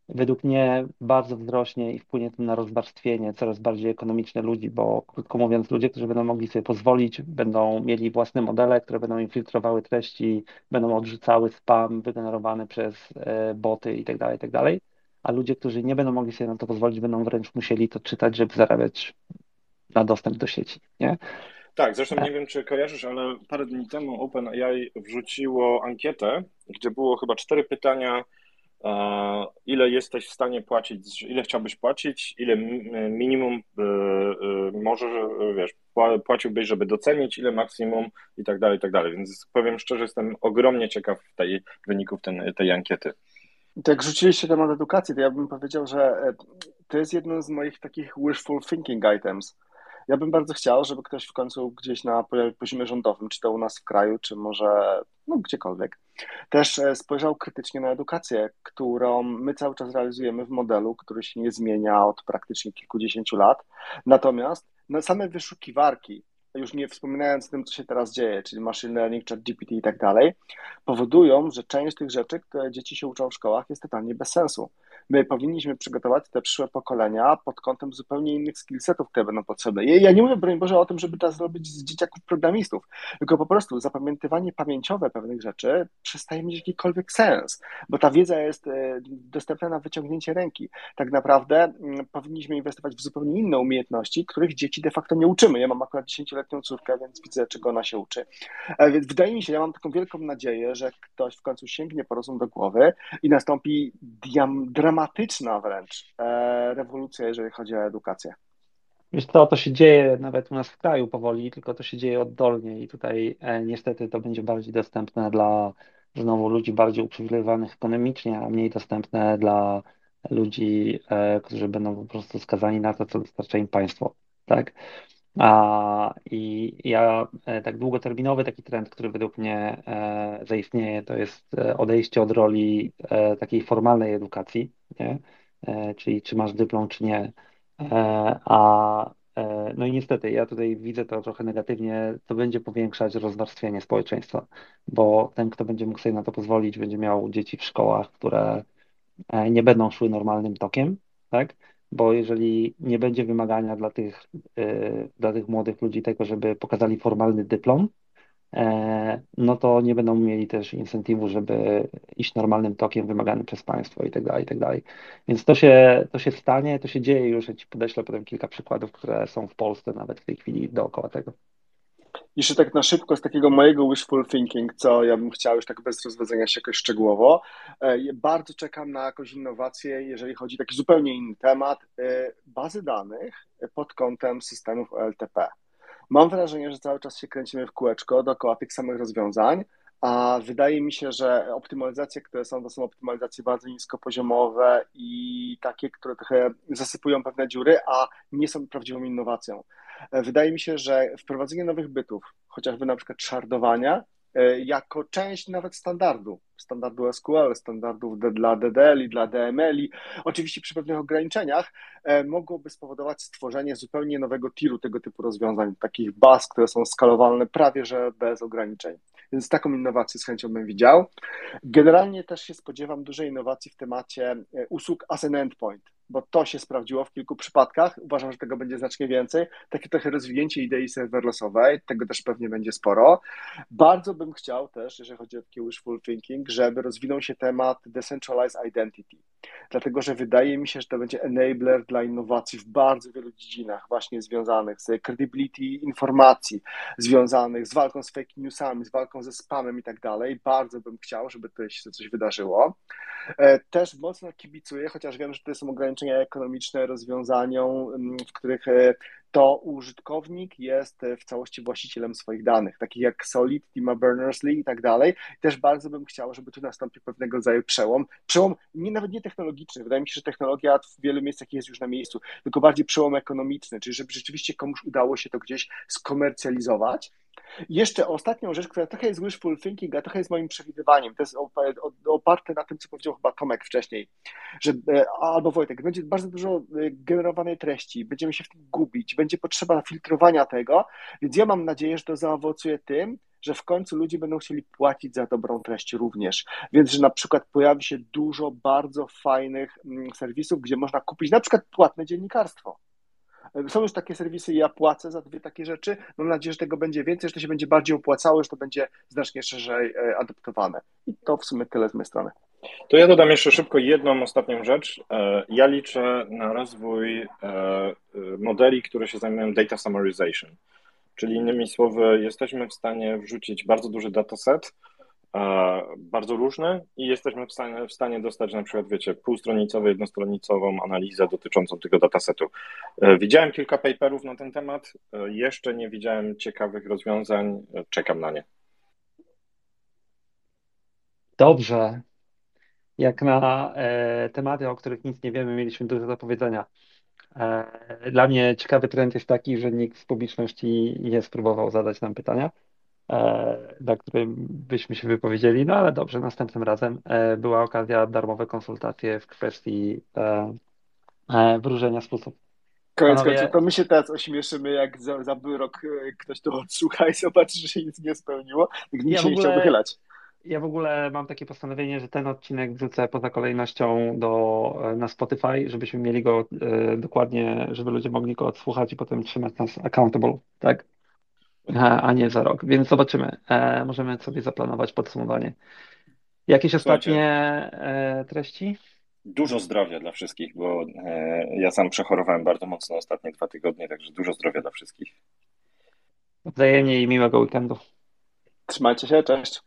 Według mnie bardzo wzrośnie i wpłynie to na rozwarstwienie coraz bardziej ekonomiczne ludzi, bo krótko mówiąc, ludzie, którzy będą mogli sobie pozwolić, będą mieli własne modele, które będą infiltrowały treści, będą odrzucały spam wygenerowany przez e, boty itd., tak itd. Tak a ludzie, którzy nie będą mogli sobie na to pozwolić, będą wręcz musieli to czytać, żeby zarabiać na dostęp do sieci. Nie? Tak, zresztą nie wiem, czy kojarzysz, ale parę dni temu OpenAI wrzuciło ankietę, gdzie było chyba cztery pytania, e, ile jesteś w stanie płacić, ile chciałbyś płacić, ile minimum e, e, możesz, wiesz, płaciłbyś, żeby docenić, ile maksimum i tak dalej, i tak dalej. Więc powiem szczerze, jestem ogromnie ciekaw tej, wyników ten, tej ankiety. Jak rzuciliście temat edukacji, to ja bym powiedział, że to jest jedno z moich takich wishful thinking items ja bym bardzo chciał, żeby ktoś w końcu gdzieś na poziomie rządowym, czy to u nas w kraju, czy może no, gdziekolwiek, też e, spojrzał krytycznie na edukację, którą my cały czas realizujemy w modelu, który się nie zmienia od praktycznie kilkudziesięciu lat. Natomiast na same wyszukiwarki, już nie wspominając o tym, co się teraz dzieje, czyli machine learning, chat GPT i tak dalej, powodują, że część tych rzeczy, które dzieci się uczą w szkołach, jest totalnie bez sensu. My powinniśmy przygotować te przyszłe pokolenia pod kątem zupełnie innych skillsetów, które będą potrzebne. Ja nie mówię, broń Boże, o tym, żeby to zrobić z dzieciaków programistów, tylko po prostu zapamiętywanie pamięciowe pewnych rzeczy przestaje mieć jakikolwiek sens, bo ta wiedza jest e, dostępna na wyciągnięcie ręki. Tak naprawdę mm, powinniśmy inwestować w zupełnie inne umiejętności, których dzieci de facto nie uczymy. Ja mam akurat 10-letnią córkę, więc widzę, czego ona się uczy. E, więc wydaje mi się, ja mam taką wielką nadzieję, że ktoś w końcu sięgnie po rozum do głowy i nastąpi diam, dramatyczna wręcz e, rewolucja, jeżeli chodzi o edukację. Wiesz co, to się dzieje nawet u nas w kraju powoli, tylko to się dzieje oddolnie i tutaj e, niestety to będzie bardziej dostępne dla znowu ludzi bardziej uprzywilejowanych ekonomicznie, a mniej dostępne dla ludzi, e, którzy będą po prostu skazani na to, co dostarcza im państwo. Tak? A, I ja e, tak długoterminowy taki trend, który według mnie e, zaistnieje, to jest e, odejście od roli takiej formalnej edukacji, nie? czyli czy masz dyplom, czy nie. A no i niestety, ja tutaj widzę to trochę negatywnie, to będzie powiększać rozwarstwienie społeczeństwa, bo ten, kto będzie mógł sobie na to pozwolić, będzie miał dzieci w szkołach, które nie będą szły normalnym tokiem, tak? Bo jeżeli nie będzie wymagania dla tych, y, dla tych młodych ludzi tego, żeby pokazali formalny dyplom, e, no to nie będą mieli też incentywu, żeby iść normalnym tokiem wymaganym przez państwo i tak dalej, i tak dalej. Więc to się, to się stanie, to się dzieje już, ja Ci podeślę potem kilka przykładów, które są w Polsce nawet w tej chwili dookoła tego. Jeszcze tak na szybko z takiego mojego wishful thinking, co ja bym chciał już tak bez rozwiązania się jakoś szczegółowo. E, bardzo czekam na jakąś innowację, jeżeli chodzi o taki zupełnie inny temat, e, bazy danych pod kątem systemów OLTP. Mam wrażenie, że cały czas się kręcimy w kółeczko dookoła tych samych rozwiązań, a wydaje mi się, że optymalizacje, które są, to są optymalizacje bardzo niskopoziomowe i takie, które trochę zasypują pewne dziury, a nie są prawdziwą innowacją. Wydaje mi się, że wprowadzenie nowych bytów, chociażby na przykład szardowania, e, jako część nawet standardu, standardu SQL, standardów dla DDL i dla DML. -i. Oczywiście przy pewnych ograniczeniach e, mogłoby spowodować stworzenie zupełnie nowego tiru tego typu rozwiązań, takich baz, które są skalowalne prawie że bez ograniczeń. Więc taką innowację z chęcią bym widział. Generalnie też się spodziewam dużej innowacji w temacie e, usług as an endpoint, bo to się sprawdziło w kilku przypadkach. Uważam, że tego będzie znacznie więcej. Takie trochę rozwinięcie idei serverlessowej, tego też pewnie będzie sporo. Bardzo bym chciał też, jeżeli chodzi o taki wishful thinking, żeby rozwinął się temat decentralized identity, dlatego że wydaje mi się, że to będzie enabler dla innowacji w bardzo wielu dziedzinach, właśnie związanych z credibility informacji, związanych z walką z fake newsami, z walką ze spamem i tak dalej. Bardzo bym chciał, żeby tutaj się coś wydarzyło. E, też mocno kibicuję, chociaż wiem, że to są ograniczenia ekonomiczne rozwiązaniom, mm, w których e, to użytkownik jest w całości właścicielem swoich danych, takich jak Solid, Tima Berners-Lee i tak dalej. Też bardzo bym chciał, żeby tu nastąpił pewnego rodzaju przełom. Przełom nie, nawet nie technologiczny, wydaje mi się, że technologia w wielu miejscach jest już na miejscu, tylko bardziej przełom ekonomiczny, czyli żeby rzeczywiście komuś udało się to gdzieś skomercjalizować jeszcze ostatnią rzecz, która trochę jest wishful thinking, a trochę jest moim przewidywaniem, to jest oparte na tym, co powiedział chyba Tomek wcześniej, że, e, albo Wojtek, będzie bardzo dużo e, generowanej treści, będziemy się w tym gubić, będzie potrzeba filtrowania tego, więc ja mam nadzieję, że to zaowocuje tym, że w końcu ludzie będą chcieli płacić za dobrą treść również. Więc, że na przykład pojawi się dużo bardzo fajnych mm, serwisów, gdzie można kupić na przykład płatne dziennikarstwo. Są już takie serwisy, ja płacę za dwie takie rzeczy. Mam nadzieję, że tego będzie więcej, że to się będzie bardziej opłacało, że to będzie znacznie szerzej e, adoptowane. I to w sumie tyle z mojej strony. To ja dodam jeszcze szybko jedną ostatnią rzecz. E, ja liczę na rozwój e, modeli, które się zajmują data summarization. Czyli innymi słowy, jesteśmy w stanie wrzucić bardzo duży dataset, bardzo różne i jesteśmy w stanie, w stanie dostać na przykład, wiecie, półstronicową, jednostronicową analizę dotyczącą tego datasetu. E, widziałem kilka paperów na ten temat, e, jeszcze nie widziałem ciekawych rozwiązań, e, czekam na nie. Dobrze. Jak na tematy, o których nic nie wiemy, mieliśmy dużo do powiedzenia. Dla mnie ciekawy trend jest taki, że nikt z publiczności nie spróbował zadać nam pytania. E, na którym byśmy się wypowiedzieli. No ale dobrze, następnym razem e, była okazja darmowe konsultacje w kwestii e, wróżenia sposób. Koniec Panowie... końców, to my się teraz ośmieszymy, jak za, za rok ktoś to odsłucha i zobaczy, że się nic nie spełniło. Nikt ja się ogóle... nie chciał wychylać. Ja w ogóle mam takie postanowienie, że ten odcinek wrzucę poza kolejnością do, na Spotify, żebyśmy mieli go e, dokładnie, żeby ludzie mogli go odsłuchać i potem trzymać nas accountable, tak? A nie za rok. Więc zobaczymy. E, możemy sobie zaplanować podsumowanie. Jakieś ostatnie e, treści? Dużo zdrowia dla wszystkich, bo e, ja sam przechorowałem bardzo mocno ostatnie dwa tygodnie, także dużo zdrowia dla wszystkich. Wzajemnie i miłego weekendu. Trzymajcie się, cześć.